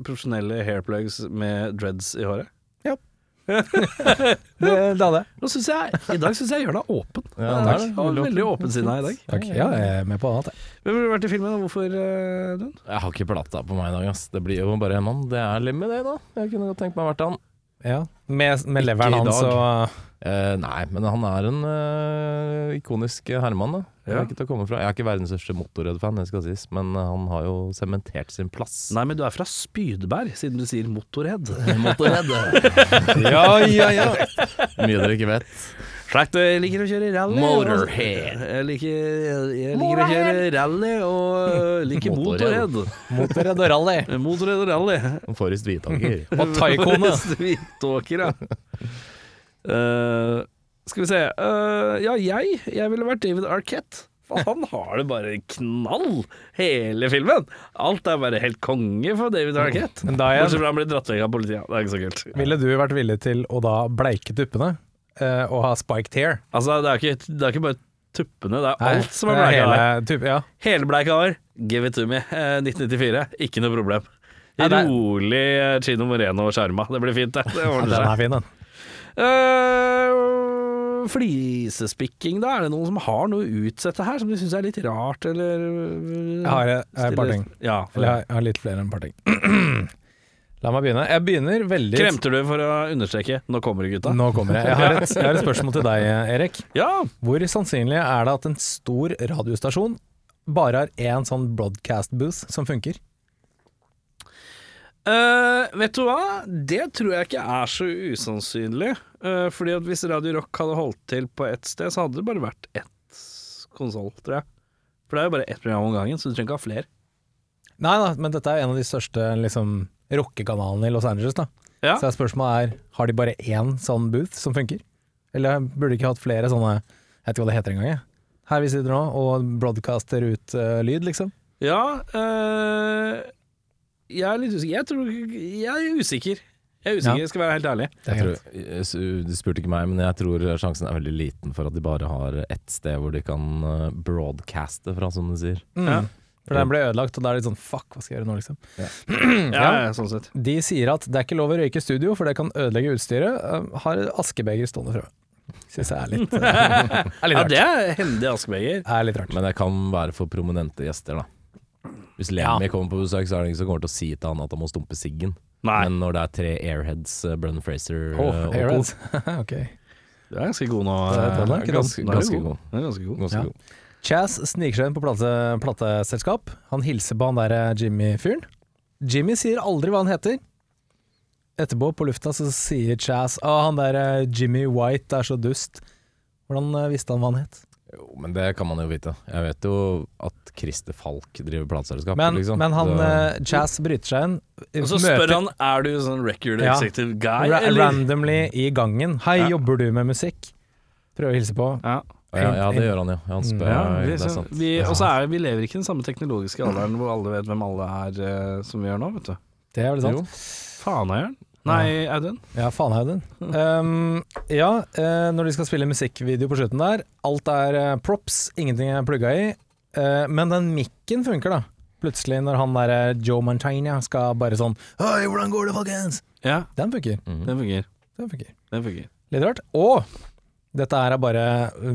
Speaker 4: profesjonelle hairplugs med dreads i håret?
Speaker 2: Det, det hadde jeg.
Speaker 4: Synes jeg, I dag syns jeg jeg gjør deg åpen.
Speaker 3: Ja, takk.
Speaker 4: takk. Veldig, veldig åpensinna i dag.
Speaker 2: Takk. Ja, jeg er med på annet. jeg.
Speaker 4: Hvem ville du vært i filmen, og hvorfor, uh, Dun?
Speaker 3: Jeg har ikke plata på meg i dag, ass. Det blir jo bare en mann. Det er Lemmy, det, da. Jeg kunne godt tenkt meg å vært han.
Speaker 2: Ja, med, med leveren hans og
Speaker 3: Eh, nei, men han er en eh, ikonisk herremann, da. Det er ikke til å komme fra. Jeg er ikke verdens største Motorhead-fan, det skal sies, men eh, han har jo sementert sin plass.
Speaker 4: Nei, men du er fra Spydberg, siden du sier motorhead.
Speaker 3: ja, ja, ja. Mye dere ikke vet.
Speaker 4: Slakt, jeg liker å kjøre rally.
Speaker 3: Motorhead.
Speaker 4: Jeg liker, jeg liker å kjøre rally og liker
Speaker 3: Motorhead.
Speaker 4: motorhead.
Speaker 2: motorredd og rally.
Speaker 4: Motorhead og rally.
Speaker 3: Forrest Hvitaker.
Speaker 2: Og taikone.
Speaker 4: Hvitåker, ja. Eh, skal vi se uh, Ja, jeg Jeg ville vært David Arquette. For han har det bare knall, hele filmen. Alt er bare helt konge for David Arquette.
Speaker 2: Men da
Speaker 4: Bortsett fra han blir dratt vekk av politiet. Det er ikke så kult.
Speaker 2: ville du vært villig til å da bleike tuppene eh, og ha spiked hair?
Speaker 4: Altså, det er ikke, det er ikke bare tuppene, det er
Speaker 2: Nei,
Speaker 4: alt som er bleika
Speaker 2: hele tupp- Ja.
Speaker 4: Helbleika hår, give it to me. Eh, 1994, ikke noe problem.
Speaker 2: Det er-
Speaker 4: Rolig eh, Chino Moreno og Sjarma. Det blir fint, det. Det
Speaker 2: Ja, den er fin, den.
Speaker 4: Eh, flisespikking, da? Er det noen som har noe å utsette her, som de syns er litt rart, eller
Speaker 2: Jeg har eh, et par ting.
Speaker 4: Ja,
Speaker 2: Eller jeg har- litt flere enn et par ting. La meg begynne. Jeg begynner veldig
Speaker 4: Kremter du for å understreke 'nå kommer du, gutta'?
Speaker 2: Nå kommer jeg. Jeg har, et, jeg har et spørsmål til deg, Erik.
Speaker 4: Ja!
Speaker 2: Hvor sannsynlig er det at en stor radiostasjon bare har én sånn broadcast booth som funker?
Speaker 4: Eh, vet du hva? Det tror jeg ikke er så usannsynlig. Uh, fordi at hvis Radio Rock hadde holdt til på ett sted, så hadde det bare vært ett konsoll, tror jeg. For det er jo bare ett program om gangen, så du trenger ikke ha flere.
Speaker 2: Nei da, men dette er en av de største liksom, rockekanalene i Los Angeles. da.
Speaker 4: Ja.
Speaker 2: Så spørsmålet er, har de bare én sånn booth som funker? Eller burde de ikke hatt flere sånne Jeg vet ikke hva det heter engang. jeg. Her vi sitter nå og broadcaster ut uh, lyd, liksom.
Speaker 4: Ja eh, Jeg er litt usikker. Jeg, tror, jeg er usikker. Jeg er usikker,
Speaker 2: Ja.
Speaker 4: jeg skal være helt ærlig.
Speaker 3: Tror, du spurte ikke meg, men jeg tror sjansen er veldig liten for at de bare har ett sted hvor de kan eh, broadcaste fra, som du sier.
Speaker 2: Mm.
Speaker 4: Ja.
Speaker 2: For den ble ødelagt, og da er det litt sånn fuck, hva skal jeg gjøre nå, liksom.
Speaker 4: Ja, ja, sånn sett.
Speaker 2: De sier at det er ikke lov å røyke i studio, for det kan ødelegge utstyret. Uh, har askebeger stående fra. Syns jeg er litt, er litt
Speaker 4: Ja,
Speaker 2: rart.
Speaker 4: det er hendig askebeger.
Speaker 2: er litt rart.
Speaker 3: Men det kan være for prominente gjester, da. Hvis Lemmy kommer på besøk, så er det ingen som kommer til å si til han at han må stumpe siggen.
Speaker 4: Nei,
Speaker 3: Men når det er tre airheads, uh, Brennan Fraser
Speaker 2: Oh,
Speaker 3: uh,
Speaker 2: Airheads. ok.
Speaker 4: du er ganske god nå.
Speaker 2: Det er den,
Speaker 3: ganske,
Speaker 4: er
Speaker 3: ganske
Speaker 4: god. ganske god.
Speaker 3: Ganske
Speaker 2: Ja.
Speaker 3: god.
Speaker 2: Chaz sniker seg inn på plate, plateselskap. Han hilser på han der eh, Jimmy-fyren. Jimmy sier aldri hva han heter. Etterpå, på lufta, så sier Chaz Å, han der Jimmy White er så dust. Hvordan visste han hva han het?
Speaker 3: Jo, men det kan man jo vite. Jeg vet jo at Christer Falk driver plateselskap.
Speaker 2: Men,
Speaker 3: liksom.
Speaker 2: men han
Speaker 3: Så-
Speaker 2: Jazz bryter seg inn.
Speaker 4: Og så spør han er du sånn record
Speaker 2: Ja.
Speaker 4: executive guy,
Speaker 2: ra
Speaker 4: eller?
Speaker 2: randomly i gangen. Hei,
Speaker 4: Ja.
Speaker 2: jobber du med musikk? Prøver å hilse på.
Speaker 4: Ja.
Speaker 3: ja, ja, det gjør han jo. Ja, han spør,
Speaker 4: Ja, vi,
Speaker 3: det er sant.
Speaker 4: vi, og så er vi lever ikke i den samme teknologiske alderen hvor alle vet hvem alle er eh, som vi gjør nå, vet du.
Speaker 2: Det er vel sant?
Speaker 3: Jo.
Speaker 4: Faneieren? Nei, Audun?
Speaker 2: Ja, faen Audun. Um, ja, eh, når de skal spille musikkvideo på slutten der, alt er eh, props, ingenting er plugga i. Eh, men den mikken funker, da. Plutselig, når han der Joe Mantegna skal bare sånn Hei, hvordan går det, folkens?
Speaker 4: Ja,
Speaker 2: Den funker.
Speaker 3: Mhm.
Speaker 4: den funker.
Speaker 2: Den funker.
Speaker 4: Den funker.
Speaker 2: Litt rart. Og dette er bare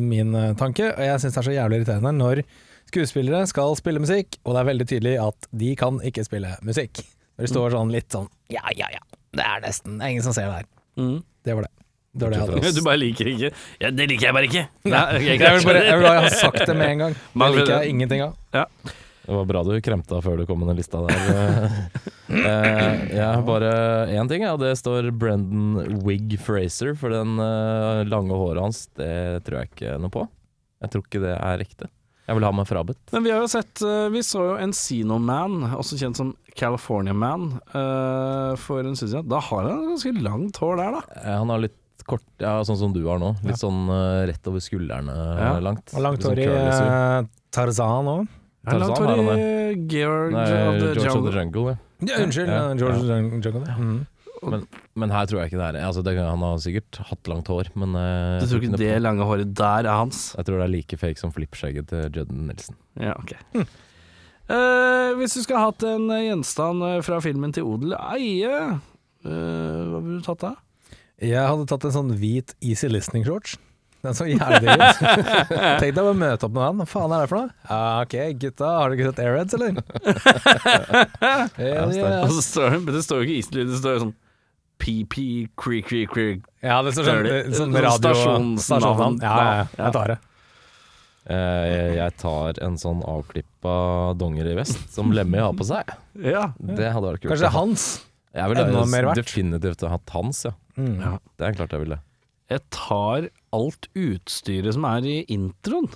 Speaker 2: min tanke, og jeg syns det er så jævlig irriterende når skuespillere skal spille musikk, og det er veldig tydelig at de kan ikke spille musikk. Når de står sånn litt sånn Ja, ja, ja. Det er nesten Det er ingen som ser det her.
Speaker 4: Mm.
Speaker 2: Det var det. Det var det jeg hadde.
Speaker 4: Du bare liker ikke Ja, det liker jeg bare ikke. Nei,
Speaker 2: Jeg vil bare, jeg vil bare ha sagt det med en gang. Det liker jeg ingenting av.
Speaker 3: Det var bra du kremta før du kom med den lista der. eh, jeg har bare én ting, ja. Det står Brendan Wig Fraser, for den eh, lange håret hans, det tror jeg ikke noe på. Jeg tror ikke det er ekte. Jeg vil ha meg frabedt.
Speaker 4: Men vi har jo sett eh, Vi så jo Encino Man, også kjent som California Man, eh, for en stund siden. Da har han ganske langt hår der, da.
Speaker 3: Eh, han har litt kort, ja, sånn som du har nå. Litt sånn eh, rett over skuldrene
Speaker 4: Ja.
Speaker 3: langt.
Speaker 2: Og langt
Speaker 3: sånn
Speaker 2: hår i Tarzan òg.
Speaker 4: Langt hår i George
Speaker 3: Nei,
Speaker 4: of the
Speaker 3: George of
Speaker 4: Jungle?
Speaker 3: the Jungle, ja.
Speaker 2: Ja, unnskyld,
Speaker 3: Ja,
Speaker 2: of the Jungle. ja. Mm.
Speaker 3: Men her tror jeg ikke det er altså, det, Han har sikkert hatt langt hår, men eh,
Speaker 4: Du tror ikke det lange håret der er hans?
Speaker 3: Jeg tror det er like fake som flippskjegget til Judden Nilsen.
Speaker 4: Ja, ok. uh, hvis du skulle hatt en eh, gjenstand fra filmen til odel eie, uh, hva ville du tatt da?
Speaker 2: Jeg hadde tatt en sånn hvit easy listening shorts. Den så jævlig digg ut. Tenk deg å møte opp med han. Hva faen er det for noe? Ja, ok, gutta, har du ikke sett Airheads, eller?
Speaker 4: Og så står det, men det står jo ikke Eastly, det står jo sånn PP Creek Creek Creek.
Speaker 2: Ja, det står sånn,
Speaker 4: Dirty.
Speaker 2: sånn
Speaker 4: Sånn
Speaker 2: radio
Speaker 4: stasjonsnavn.
Speaker 2: Ja, ja, jeg tar det.
Speaker 3: Eh, jeg tar en sånn avklippa donger i vest som Lemmy har på seg.
Speaker 4: Ja.
Speaker 3: Det hadde vært kult.
Speaker 2: Kanskje Hans.
Speaker 3: Jeg ville
Speaker 2: enda mer verdt.
Speaker 3: definitivt ha hatt hans, ja.
Speaker 2: Mm.
Speaker 4: Ja.
Speaker 3: Det er klart jeg ville.
Speaker 4: Jeg tar alt utstyret som er i introen.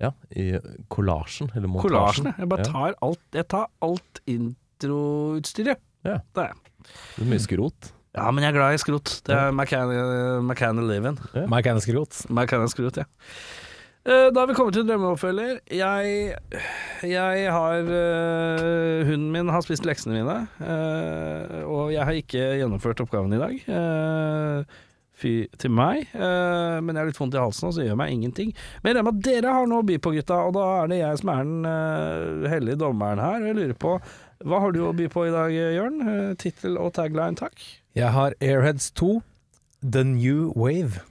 Speaker 3: Ja, i kollasjen, eller montasjen.
Speaker 4: Kollasjen. Jeg bare tar alt Jeg tar alt introutstyret.
Speaker 3: Ja.
Speaker 4: Det er jeg.
Speaker 3: Det er mye skrot.
Speaker 4: Ja, men jeg er glad i skrot. Det er McCann Eleven.
Speaker 2: Mike Hennes Skrot.
Speaker 4: McCann skrot, ja. Eh, Da har vi kommet til drømmeoppfølger. Jeg, jeg har eh, Hunden min har spist leksene mine, eh, og jeg har ikke gjennomført oppgaven i dag. Eh, fy til meg. Eh, men jeg har litt vondt i halsen, og så gjør meg ingenting. Men jeg regner med at dere har noe å by på, gutta, og da er det jeg som er den uh, hellige dommeren her. Og jeg lurer på, hva har du å by på i dag, Jørn? Uh, Tittel og tagline, takk.
Speaker 2: Jeg har Airheads 2, The New Wave.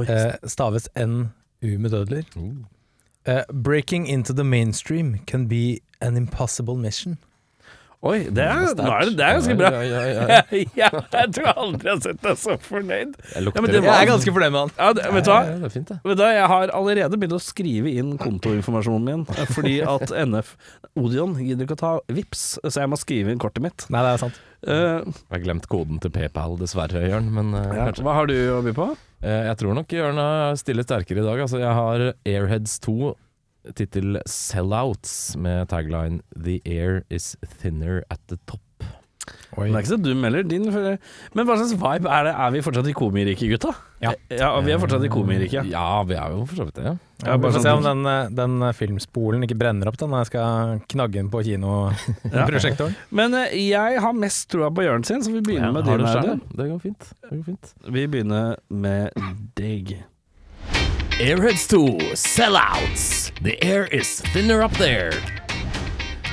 Speaker 2: Eh, staves NU med dødler.
Speaker 3: Uh.
Speaker 2: Eh, breaking into the mainstream can be an impossible mission.
Speaker 4: Oi, det er, nå er det, det er ganske bra.
Speaker 3: Ja, ja, ja, ja.
Speaker 4: ja, jeg tror jeg aldri har sett deg så fornøyd.
Speaker 3: Jeg lukter
Speaker 4: Ja, men det
Speaker 2: Jeg er ganske fornøyd med han.
Speaker 4: Ja, det, vet du hva?
Speaker 3: Ja, det er fint, det.
Speaker 4: Vet du? Jeg har allerede begynt å skrive inn kontoinformasjonen min, fordi at NF Odion gidder ikke å ta VIPS, så jeg må skrive inn kortet mitt.
Speaker 2: Nei, det er sant.
Speaker 4: Uh,
Speaker 3: Jeg har glemt koden til PayPal, dessverre, Jørn. Men uh,
Speaker 4: ja. Hva har du å by på?
Speaker 3: Uh, jeg tror nok Jørn er stille sterkere i dag. Altså, jeg har Airheads 2, tittel 'Sellouts', med tagline 'The air is thinner at the top'.
Speaker 2: Oi.
Speaker 4: Den er ikke så dum heller. Din, men hva slags vibe er det? Er vi fortsatt i komiriket, gutta?
Speaker 2: Ja.
Speaker 4: ja vi er fortsatt i komiriket.
Speaker 3: Ja, vi er jo for så vidt det. Ja.
Speaker 2: Ja,
Speaker 4: bare sånn
Speaker 2: se om den, eh, den eh, filmspolen ikke brenner opp da når jeg skal knagge den på kinoprosjektoren.
Speaker 4: Men eh, jeg har mest troa på Jørn sin, så vi begynner med din.
Speaker 3: ja. Det går fint. Det går fint.
Speaker 4: Vi begynner med deg.
Speaker 3: Airheads 2, Sellouts. The air is thinner up there.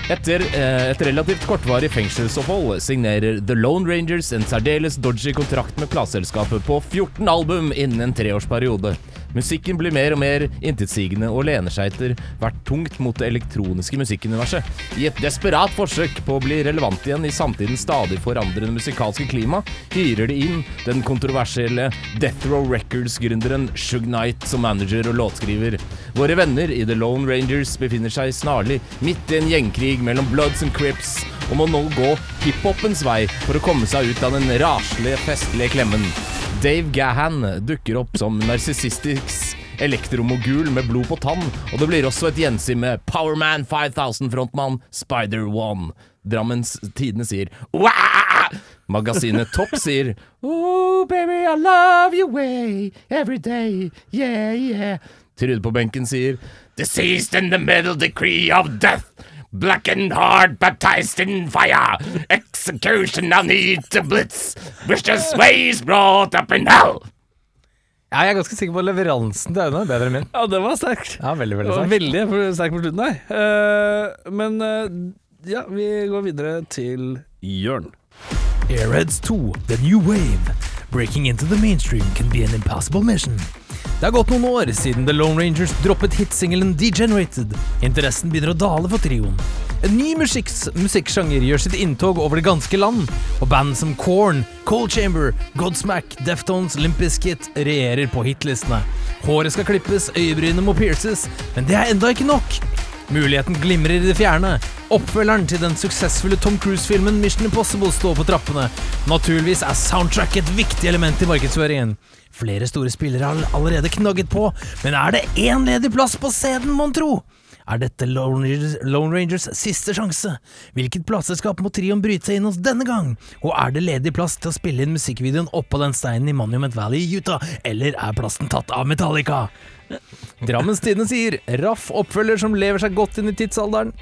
Speaker 3: Etter eh, et relativt kortvarig fengselsopphold signerer The Lone Rangers en særdeles dodgy kontrakt med plateselskapet på 14 album innen en treårsperiode. Musikken blir mer og mer intetsigende og lener seg etter hvert tungt mot det elektroniske musikkuniverset. I et desperat forsøk på å bli relevant igjen i samtidens stadig forandrende musikalske klima, hyrer de inn den kontroversielle Death Row Records-gründeren Shug Knight som manager og låtskriver. Våre venner i The Lone Rangers befinner seg snarlig midt i en gjengkrig mellom Bloods and Crips, og må nå gå hiphopens vei for å komme seg ut av den raslige, festlige klemmen. Dave Gahan dukker opp som narsissistisk elektromogul med blod på tann, og det blir også et gjensyn med Powerman 5000-frontmann Spider One. Drammens Tidende sier Wah! Magasinet Topp sier Oh, baby, I love you way every day, yeah, yeah. Trude på benken sier Deceased in the middle decree of death. Black and hard, baptized in fire. Execution I need to blitz. Vicious ways brought up in hell.
Speaker 2: Ja, jeg er ganske sikker på leveransen til Aune bedre enn min.
Speaker 4: Ja, det var sterkt.
Speaker 2: Ja, veldig, veldig sterk.
Speaker 4: veldig sterk på slutten der. Uh, men uh, ja, vi går videre til Jørn.
Speaker 2: Airheads 2, The New Wave. Breaking into the mainstream can be an impossible mission. Det har gått noen år siden The Lone Rangers droppet hitsingelen Degenerated. Interessen begynner å dale for trioen. En ny musikks, musikksjanger gjør sitt inntog over det ganske land, og band som Korn, Cold Chamber, Godsmack, Deftones, Limp Bizkit regjerer på hitlistene. Håret skal klippes, øyebrynene må pierces, men det er enda ikke nok. Muligheten glimrer i det fjerne. Oppfølgeren til den suksessfulle Tom Cruise-filmen Mission Impossible står på trappene. Naturligvis er soundtrack et viktig element i markedsføringen. Flere store spillere har allerede knagget på, men er det én ledig plass på scenen, mon tro? Er dette Lone Rangers, Lone Rangers siste sjanse? Hvilket plateselskap må trioen bryte seg inn hos denne gang? Og er det ledig plass til å spille inn musikkvideoen oppå den steinen i Monument Valley i Utah, eller er plassen tatt av Metallica? Drammens Tidende sier raff oppfølger som lever seg godt inn i tidsalderen.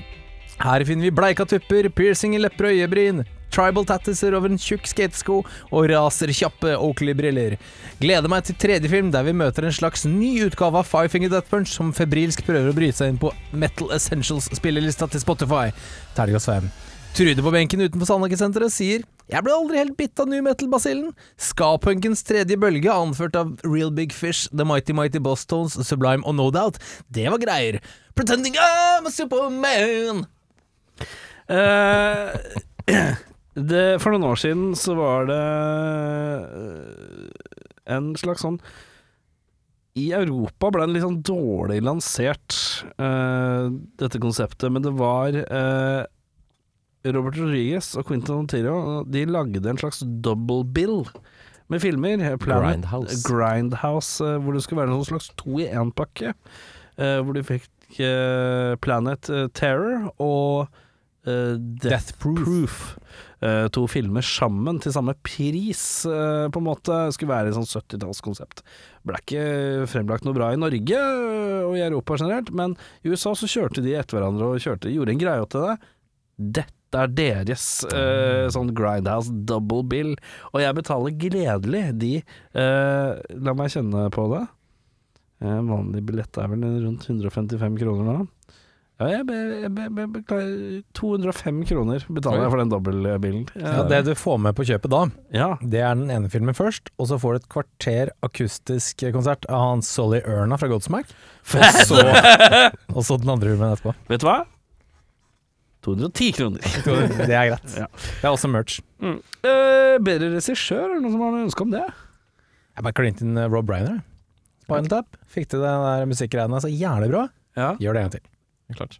Speaker 2: Her finner vi bleika tupper, piercing i lepper og øyebryn, tribal tattiser over en tjukk skatesko og raserkjappe Oakley-briller. Gleder meg til tredje film der vi møter en slags ny utgave av Five Finger Death Punch som febrilsk prøver å bryte seg inn på Metal Essentials-spillelista til Spotify. Terningkast fem. Trude på benken utenfor Sandhagesenteret sier Jeg ble aldri helt bitt av new metal-basillen. Ska-punkens tredje bølge, anført av Real Big Fish, The Mighty Mighty Boss Tones, Sublime og No Doubt, det var greier. Pretending I'm a Superman.
Speaker 4: Eh, Det, for noen år siden så var det øh, en slags sånn I Europa ble det litt sånn dårlig lansert, uh, dette konseptet, men det var uh, Robert Rodriguez og Quentin Ontario De lagde en slags double bill med filmer. Planet,
Speaker 3: Grindhouse.
Speaker 4: Grindhouse, hvor det skulle være en sånn slags to i én-pakke. hvor de fikk Planet Terror og Death, Death, Proof. Eh, to filmer sammen til samme pris, eh, på en måte. Skulle være et sånn 70-tallskonsept. Ble ikke fremlagt noe bra i Norge eh, og i Europa generelt, men i USA så kjørte de etter hverandre og kjørte, gjorde en greie til det. Dette er deres uh, sånn Grindhouse double bill, og jeg betaler gledelig de. uh, la meg kjenne på det. Uh, vanlig billett er vel rundt 155 kroner nå. Ja, jeg, be, be, be, beklager 205 kroner betaler jeg for den dobbeltbilen.
Speaker 2: Ja, det du får med på kjøpet da,
Speaker 4: Ja,
Speaker 2: det er den ene filmen først, og så får du et kvarter akustisk konsert av han Solly Erna fra Godsmack. Og så, og så den andre filmen etterpå.
Speaker 4: vet du hva? 210 kroner.
Speaker 2: Det er greit.
Speaker 4: Ja.
Speaker 2: Det er også merch.
Speaker 4: Mm. Eh, bedre regissør, er det noen som har noe ønske om det?
Speaker 2: Jeg bare klinte inn eh, Rob Tap. Fikk til den der musikkgreiene så jævlig bra.
Speaker 4: Ja.
Speaker 2: Gjør det en gang til.
Speaker 3: Klart.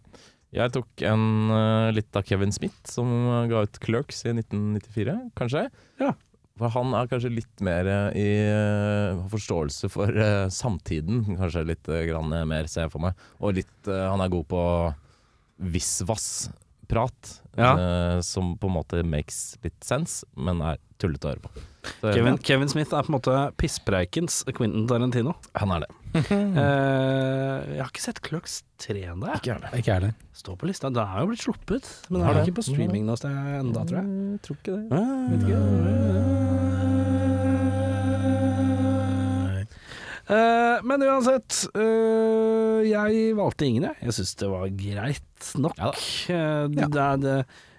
Speaker 3: Jeg tok en uh, litt av Kevin Smith, som ga ut Clerks i 1994, kanskje.
Speaker 4: Ja.
Speaker 3: For han er kanskje litt mer uh, i uh, forståelse for samtiden, kanskje litt grann mer, ser jeg for meg. Og litt Han er god på visvas-prat,
Speaker 4: Ja.
Speaker 3: som på en måte makes litt sense, men er tullete å høre på. Så,
Speaker 4: Kevin, Kevin Smith er på en måte pisspreikens Quentin Tarantino.
Speaker 3: Han er det.
Speaker 4: Eh, jeg har ikke sett Clerks 3 ennå. jeg.
Speaker 2: Ikke jeg heller.
Speaker 4: Står på lista. Den er jo blitt sluppet, men den
Speaker 3: Har
Speaker 4: er
Speaker 3: det?
Speaker 4: ikke på streaming noe sted enda, tror jeg.
Speaker 3: Mm, tror ikke det.
Speaker 4: Ikke. Eh, men uansett, eh, jeg valgte ingen, jeg. Jeg syns det var greit nok.
Speaker 3: Ja
Speaker 4: Eh, det, er det,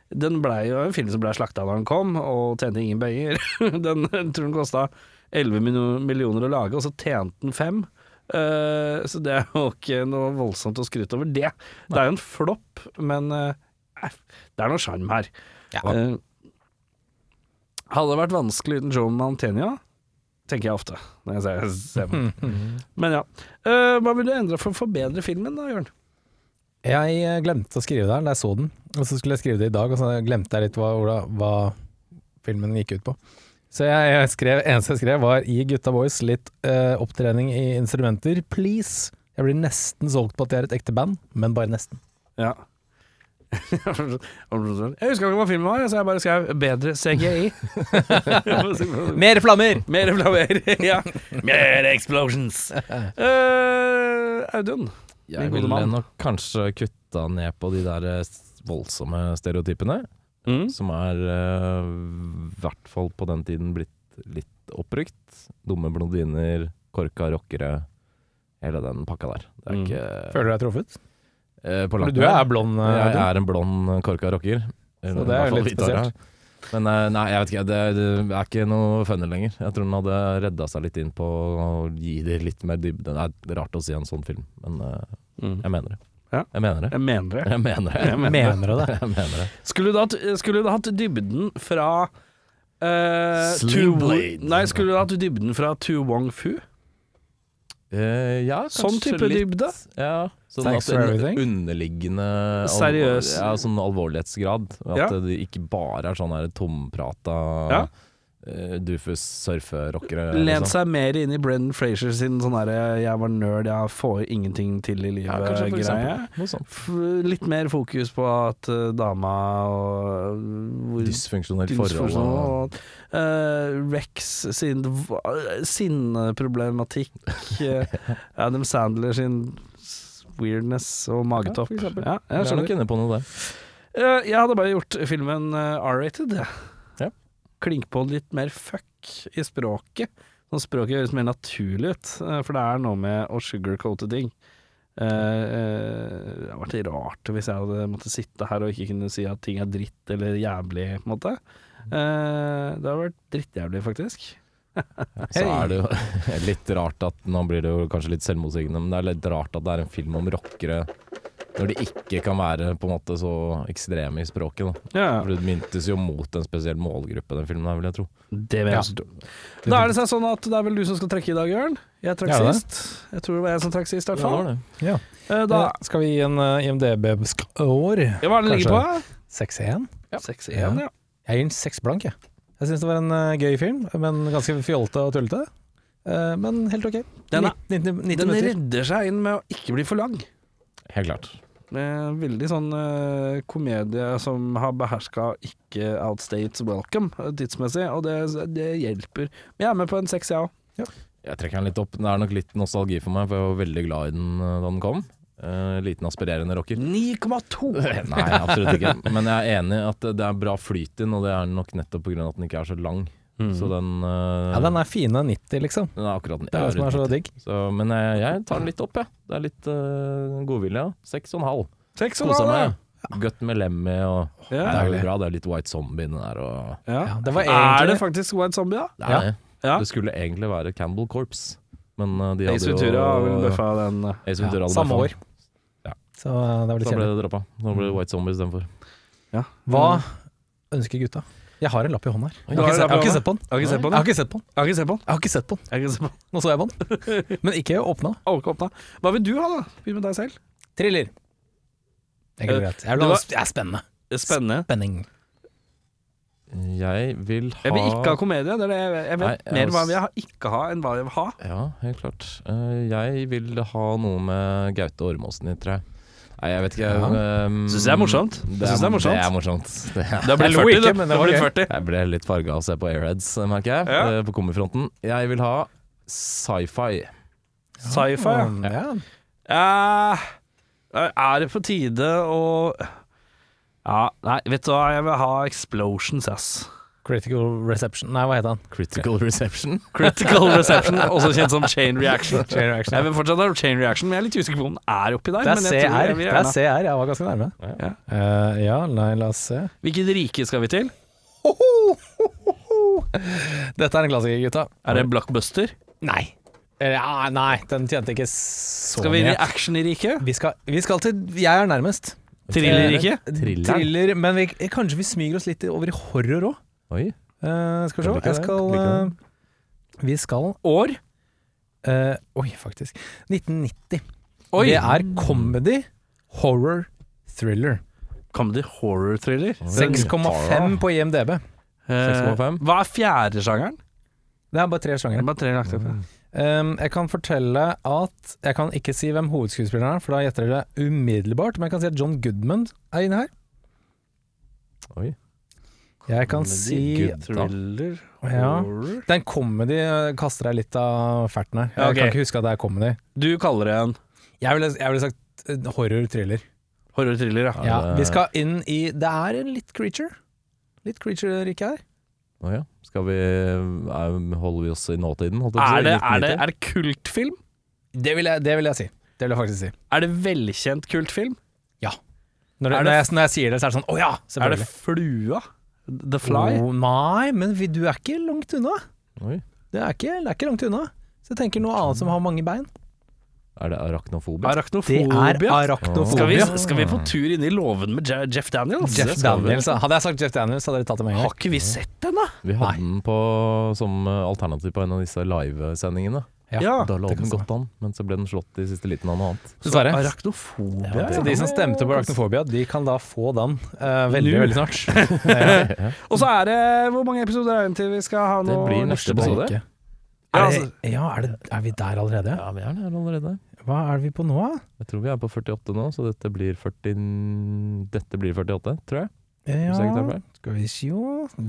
Speaker 4: den blei jo en film som blei slakta da den kom, og tjente ingen penger. den tror den kosta 11 millioner å lage, og så tjente den fem. Eh, så det er jo ikke noe voldsomt å skryte over det. Det er jo en flopp, men uh, det er noe sjarm her.
Speaker 2: Ja.
Speaker 4: Uh, hadde det vært vanskelig uten Joe Mantegna, tenker jeg ofte når jeg ser, ser på den. Men ja. Eh, hva vil du endre for å forbedre filmen da, Jørn?
Speaker 2: Jeg glemte å skrive det her da jeg så den, og så skulle jeg skrive det i dag, og så glemte jeg litt hva, hva, hva filmen gikk ut på. Så jeg, jeg skrev, eneste jeg skrev var 'gi gutta boys litt eh, opptrening i instrumenter, please'. Jeg blir nesten solgt på at de er et ekte band, men bare nesten.
Speaker 4: Ja. jeg husker ikke hva filmen var, så jeg bare skrev 'bedre CGI'.
Speaker 2: Mer flammer!
Speaker 4: Mer flammer, ja. Mer explosions. Uh, Audun.
Speaker 3: Jeg
Speaker 4: Min gode
Speaker 3: ville nok kanskje kutta ned på de der eh, voldsomme stereotypene,
Speaker 4: Mm.
Speaker 3: som er eh, i hvert fall på den tiden blitt litt oppbrukt. Dumme blondiner, korka rockere, hele den pakka der. Det er
Speaker 4: Mm.
Speaker 3: ikke
Speaker 2: Føler du deg truffet?
Speaker 3: Uh, på langt
Speaker 2: du er blond. Uh,
Speaker 3: Jeg er en blond korka rocker.
Speaker 2: Så det er litt spesielt.
Speaker 3: Men nei, jeg vet ikke. Det, det er ikke noe funny lenger. Jeg tror den hadde redda seg litt inn på å gi det litt mer dybde. Det er rart å si en sånn film, men
Speaker 4: Mm.
Speaker 3: jeg mener det.
Speaker 4: Ja.
Speaker 3: Jeg mener det.
Speaker 4: Jeg mener det.
Speaker 3: Jeg mener det.
Speaker 4: Jeg mener det.
Speaker 2: Mener det?
Speaker 3: Jeg mener det.
Speaker 4: Skulle du hatt, skulle du hatt dybden fra uh,
Speaker 3: Sling
Speaker 4: Nei, skulle du hatt dybden fra Tu Wong Fu?
Speaker 3: Uh, ja,
Speaker 4: Sånn type
Speaker 3: litt.
Speaker 4: dybde?
Speaker 3: Ja. Sånn
Speaker 2: Thanks
Speaker 3: at
Speaker 2: for
Speaker 3: en
Speaker 2: everything.
Speaker 3: underliggende alvor-
Speaker 4: Seriøs.
Speaker 3: Ja, sånn alvorlighetsgrad. At
Speaker 4: Ja.
Speaker 3: det ikke bare er sånn her tomprata
Speaker 4: Ja.
Speaker 3: Eh, Dufus surferockere.
Speaker 4: Lent
Speaker 3: liksom.
Speaker 4: seg mer inn i Brendan Frazier sin sånn herre 'jeg var nerd, jeg får ingenting til i
Speaker 3: Ja,
Speaker 4: livet'-greie. F- litt mer fokus på at uh, dama og hvor
Speaker 3: Dysfunksjonelt forhold. og-
Speaker 4: eh, Rex sin sinneproblematikk. eh, Adam Sandler sin weirdness og magetopp.
Speaker 3: Ja.
Speaker 4: Ja,
Speaker 3: Jeg er
Speaker 4: skjønner.
Speaker 3: inne på noe der.
Speaker 4: Uh, Jeg hadde bare gjort filmen eh, R-rated. jeg.
Speaker 3: Ja.
Speaker 4: Klink på litt mer fuck i språket. Sånn språket høres mer naturlig ut, eh, for det er noe med å sugarcoate ting. Uh, uh, det hadde vært rart hvis jeg hadde måttet sitte her og ikke kunne si at ting er dritt eller jævlig, på en måte. Uh, det hadde vært drittjævlig, faktisk.
Speaker 3: Så er det jo litt rart at Nå blir det jo kanskje litt selvmotsigende, men det er litt rart at det er en film om rockere Når de ikke kan være på en måte så ekstreme i språket. Da.
Speaker 4: Ja,
Speaker 3: For det myntes jo mot en spesiell målgruppe, den filmen her, vil jeg tro.
Speaker 4: det vil jeg
Speaker 2: Ja.
Speaker 4: også tro. Da er det seg sånn at det er vel du som skal trekke i dag, Jørn. Jeg trakk
Speaker 2: Ja,
Speaker 4: sist. Jeg tror det var jeg som trakk sist, i hvert
Speaker 3: Ja, det
Speaker 4: fall.
Speaker 3: det.
Speaker 2: Ja.
Speaker 4: Eh,
Speaker 2: Da
Speaker 4: Da,
Speaker 2: skal vi gi en uh, IMDb-år.
Speaker 4: ja, hva er det den ligger på?
Speaker 2: 6-1.
Speaker 4: 6-1,
Speaker 2: Ja.
Speaker 4: ja.
Speaker 2: Jeg gir den 6 blank, jeg. Jeg syns det var en uh, gøy film, men ganske fjolte og tullete. Uh, men helt ok.
Speaker 4: Den er-
Speaker 2: 90, 90
Speaker 4: Den redder seg inn med å ikke bli for lang.
Speaker 3: Helt klart.
Speaker 4: Veldig sånn uh, komedie som har beherska ikke outstates welcome eh, tidsmessig, og det, det hjelper. Men jeg er med på en seks, jeg òg.
Speaker 3: Jeg trekker den litt opp. Det er nok litt nostalgi for meg, for jeg var veldig glad i den uh, da den kom. Uh, liten aspirerende rocker.
Speaker 4: 9,2!
Speaker 3: Nei, absolutt ikke. Men jeg er enig i at det er bra flyt i den, og det er nok nettopp pga. at den ikke er så lang. Så den, uh,
Speaker 2: Ja, den er fine 90, liksom.
Speaker 3: den er akkurat
Speaker 2: Det er det som er så digg.
Speaker 3: Så, men jeg, jeg tar den litt opp, jeg. Det er litt uh, godvilje. ja. Seks og en halv.
Speaker 4: Seks og
Speaker 3: Kosa
Speaker 4: en halv,
Speaker 3: meg. Godt med Lemmy og
Speaker 4: Ja.
Speaker 3: Det er jo bra. Det er litt White Zombie der og
Speaker 4: Ja.
Speaker 2: Ja, det var
Speaker 4: Er det faktisk White Zombie, da?
Speaker 3: Er
Speaker 2: Ja.
Speaker 3: det.
Speaker 4: Ja.
Speaker 3: Det skulle egentlig være Campbell Corps, men uh, de hadde
Speaker 4: Ace Ventura jo vel bøffa den. eh.
Speaker 3: Ace Ventura
Speaker 2: ja, samme år.
Speaker 3: Ja.
Speaker 2: Så det var litt
Speaker 3: Så ble det droppa. Nå ble det White Zombie istedenfor.
Speaker 2: Hva ønsker gutta? Jeg har en lapp i hånda her. Jeg har ikke, sett- jeg har ikke sett på den.
Speaker 4: Jeg har ikke sett på
Speaker 2: Jeg
Speaker 4: den.
Speaker 2: har ikke sett på den.
Speaker 4: Jeg har ikke sett på den.
Speaker 2: Jeg har ikke sett på den.
Speaker 4: Jeg har ikke sett på den.
Speaker 2: Nå så jeg på den. Men ikke åpna.
Speaker 4: Ikke åpna. Hva vil du ha, da? Begynn med deg selv.
Speaker 2: Thriller. Det er greit. Jeg vil ha det er spennende.
Speaker 4: Spennende.
Speaker 2: Spenning.
Speaker 3: Jeg vil ha
Speaker 4: Jeg vil ikke ha komedie. Det er det jeg, jeg vet
Speaker 3: Nei, jeg
Speaker 4: mer hva jeg vil ikke ha, enn hva jeg vil ha.
Speaker 3: Ja, helt klart. Eh, jeg vil ha noe med Gaute Ormåsen i, tror jeg. Nei, jeg vet ikke.
Speaker 2: Ja.
Speaker 3: Um,
Speaker 4: Syns jeg er morsomt. Det synes det er morsomt.
Speaker 3: Det er morsomt. Det ja.
Speaker 4: Det har blitt 40,
Speaker 2: ikke, men det var
Speaker 4: 40.
Speaker 3: Jeg ble litt farga av å se på Airheads, merker jeg,
Speaker 4: Ja.
Speaker 3: eh, på komifronten. Jeg vil ha sci-fi.
Speaker 4: Sci-fi, ja.
Speaker 2: Um, ja.
Speaker 4: Eh, er det på tide å Ja, nei, vet du hva, jeg vil ha Explosions, ass.
Speaker 2: Critical Reception Nei, hva heter han?
Speaker 3: Critical reception.
Speaker 4: Critical Reception, også kjent som Chain Reaction.
Speaker 2: Chain Reaction.
Speaker 4: Jeg vil fortsatt ha Chain Reaction, men jeg er litt usikker på om den er oppi der.
Speaker 2: Det er
Speaker 4: men jeg tror
Speaker 2: CR.
Speaker 4: jeg
Speaker 2: Det er CR, jeg var ganske nærme.
Speaker 4: Ja.
Speaker 2: Uh, ja, nei, la oss se.
Speaker 4: Hvilket rike skal vi til?
Speaker 2: Dette er en klassiker, gutta.
Speaker 4: Er det en blockbuster?
Speaker 2: Nei. Ja, nei, den tjente ikke så mye.
Speaker 4: Skal vi inn i actionriket?
Speaker 2: Vi skal, vi skal til Jeg er nærmest.
Speaker 4: Thriller-riket?
Speaker 2: Eh, Thriller, men vi, kanskje vi smyger oss litt over i horror òg.
Speaker 3: Oi.
Speaker 2: skal vi se.
Speaker 3: Jeg
Speaker 2: skal eh, Vi skal
Speaker 4: År?
Speaker 2: eh, Oi, faktisk. 1990.
Speaker 4: Oi!
Speaker 2: Det er comedy, horror, thriller.
Speaker 4: Comedy horror thriller.
Speaker 2: 6,5 på IMDb.
Speaker 4: Eh,
Speaker 3: 6,5.
Speaker 4: hva er fjerde sjangeren?
Speaker 2: Det er bare tre
Speaker 4: Det er
Speaker 2: sjangere.
Speaker 4: bare tre lagt opp. ja.
Speaker 2: Um, jeg kan fortelle at Jeg kan ikke si hvem hovedskuespilleren er, for da gjetter dere det umiddelbart. Men jeg kan si at John Goodman er inne her.
Speaker 3: Oi.
Speaker 2: Jeg kan
Speaker 4: Comedy,
Speaker 2: si
Speaker 4: good thriller,
Speaker 2: Ja. er en comedy. Kaster deg litt av ferten her. Jeg
Speaker 4: Ja, ok.
Speaker 2: kan ikke huske at det er comedy.
Speaker 4: Du kaller det en
Speaker 2: Jeg ville, jeg ville sagt eh, horror-thriller.
Speaker 4: horror-thriller, ja.
Speaker 2: Ja, vi skal inn i Det er en litt creature. Litt creature-rike her.
Speaker 3: Å ja. Skal vi er, Holder vi oss i nåtiden? holdt
Speaker 4: Er det, er det, er det kultfilm?
Speaker 2: Det vil jeg, det vil jeg si. Det vil jeg faktisk si.
Speaker 4: Er det velkjent kultfilm?
Speaker 2: Når,
Speaker 4: Er
Speaker 2: det, når, jeg, når jeg sier det, så er det sånn Å ja,
Speaker 4: Er det. Flua? The Fly?
Speaker 2: Oh, nei, men vi, du er ikke langt unna.
Speaker 3: Oi.
Speaker 2: Det er ikke, det er ikke langt unna. Så jeg tenker noe annet som har mange bein.
Speaker 3: Er det arachnofobia?
Speaker 2: Det er
Speaker 4: Arachnofobia?
Speaker 2: arachnofobia.
Speaker 4: Skal vi, skal vi på tur inn i låven med Je- Jeff Daniels?
Speaker 2: Jeff
Speaker 3: Det skal vi.
Speaker 2: Daniels. Hadde jeg sagt Jeff Daniels, hadde dere tatt det med en
Speaker 4: Har
Speaker 2: gang.
Speaker 4: ikke vi sett den, da?
Speaker 3: Vi hadde den på, som eh, alternativ på en av disse livesendingene.
Speaker 4: Ja,
Speaker 3: da lå den godt an, men så ble den slått i siste liten av noe annet.
Speaker 2: Dessverre.
Speaker 4: Arachnofobia?
Speaker 3: Ja,
Speaker 2: Så de som stemte på arachnofobia, de kan da få den uh, veldig,
Speaker 4: Nå.
Speaker 2: veldig snart. ja.
Speaker 4: Og så er det Hvor mange episoder er det til vi skal ha
Speaker 3: Det blir neste episode.
Speaker 4: Ja,
Speaker 2: Er,
Speaker 4: altså-
Speaker 2: ja, er, det, er vi der allerede?
Speaker 3: Ja, vi er der allerede.
Speaker 2: Hva er vi på nå, da?
Speaker 3: Jeg tror vi er på 48 nå, så dette blir 40 Dette blir 48, tror jeg.
Speaker 2: Ja, skal vi se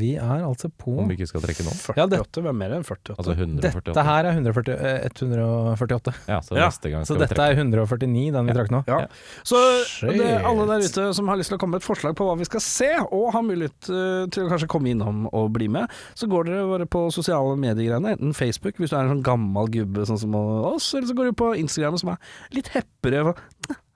Speaker 2: Vi er altså på
Speaker 3: Om vi ikke skal trekke nå.
Speaker 4: 48?
Speaker 2: Ja, det-
Speaker 4: Hvem er mer enn 48?
Speaker 3: Altså 148.
Speaker 2: Dette her er 140, eh, 148.
Speaker 3: Ja, så
Speaker 4: Ja,
Speaker 3: neste gang
Speaker 2: Så
Speaker 3: skal vi
Speaker 2: dette er 149, den vi trakk nå.
Speaker 4: Ja. Så det, alle der ute som har lyst til å komme med et forslag på hva vi skal se, og har mulighet eh, til å kanskje komme innom og bli med, så går dere bare på sosiale mediegreiene, enten Facebook hvis du er en sånn gammel gubbe sånn som oss, eller så går du på Instagram som er litt heppere.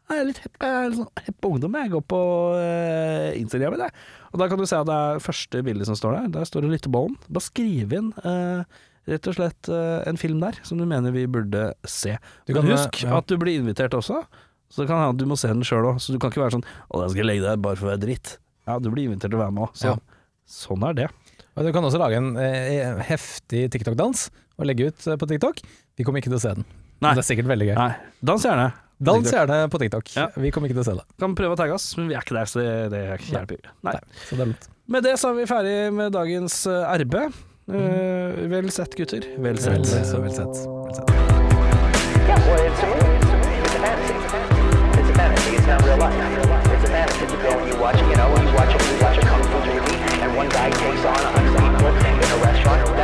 Speaker 4: Jeg er litt hepp, sånn hepp ungdom, jeg går på uh, Instagram. Jeg. Og da kan du se at det er første bildet som står der. Der står det Lyttebollen. Bare skriv inn uh, rett og slett uh, en film der som du mener vi burde se.
Speaker 2: Du
Speaker 4: Men
Speaker 2: kan,
Speaker 4: husk
Speaker 2: ja.
Speaker 4: at du blir invitert også. Så det kan hende du må se den sjøl òg. Så du kan ikke være sånn 'Å, jeg skal legge deg bare for å være dritt'. Ja, du blir invitert til å være med òg. Så
Speaker 2: Ja.
Speaker 4: sånn er det.
Speaker 2: Og du kan også lage en eh, heftig TikTok-dans og legge ut på TikTok. Vi kommer ikke til å se den.
Speaker 4: Nei.
Speaker 2: Det er sikkert veldig gøy.
Speaker 4: Nei, dans gjerne.
Speaker 2: Dans gjerne på TikTok.
Speaker 4: Ja.
Speaker 2: Vi kommer ikke til å se det.
Speaker 4: Kan prøve å tagge oss, men vi er ikke der, så det, det hjelper ikke. Nei.
Speaker 2: Nei. Nei.
Speaker 4: Med det så er vi ferdig med dagens arbeid. Uh, vel sett, gutter. Vel sett.
Speaker 2: Vel, sett. Vel sett. Vel sett.
Speaker 5: Yeah,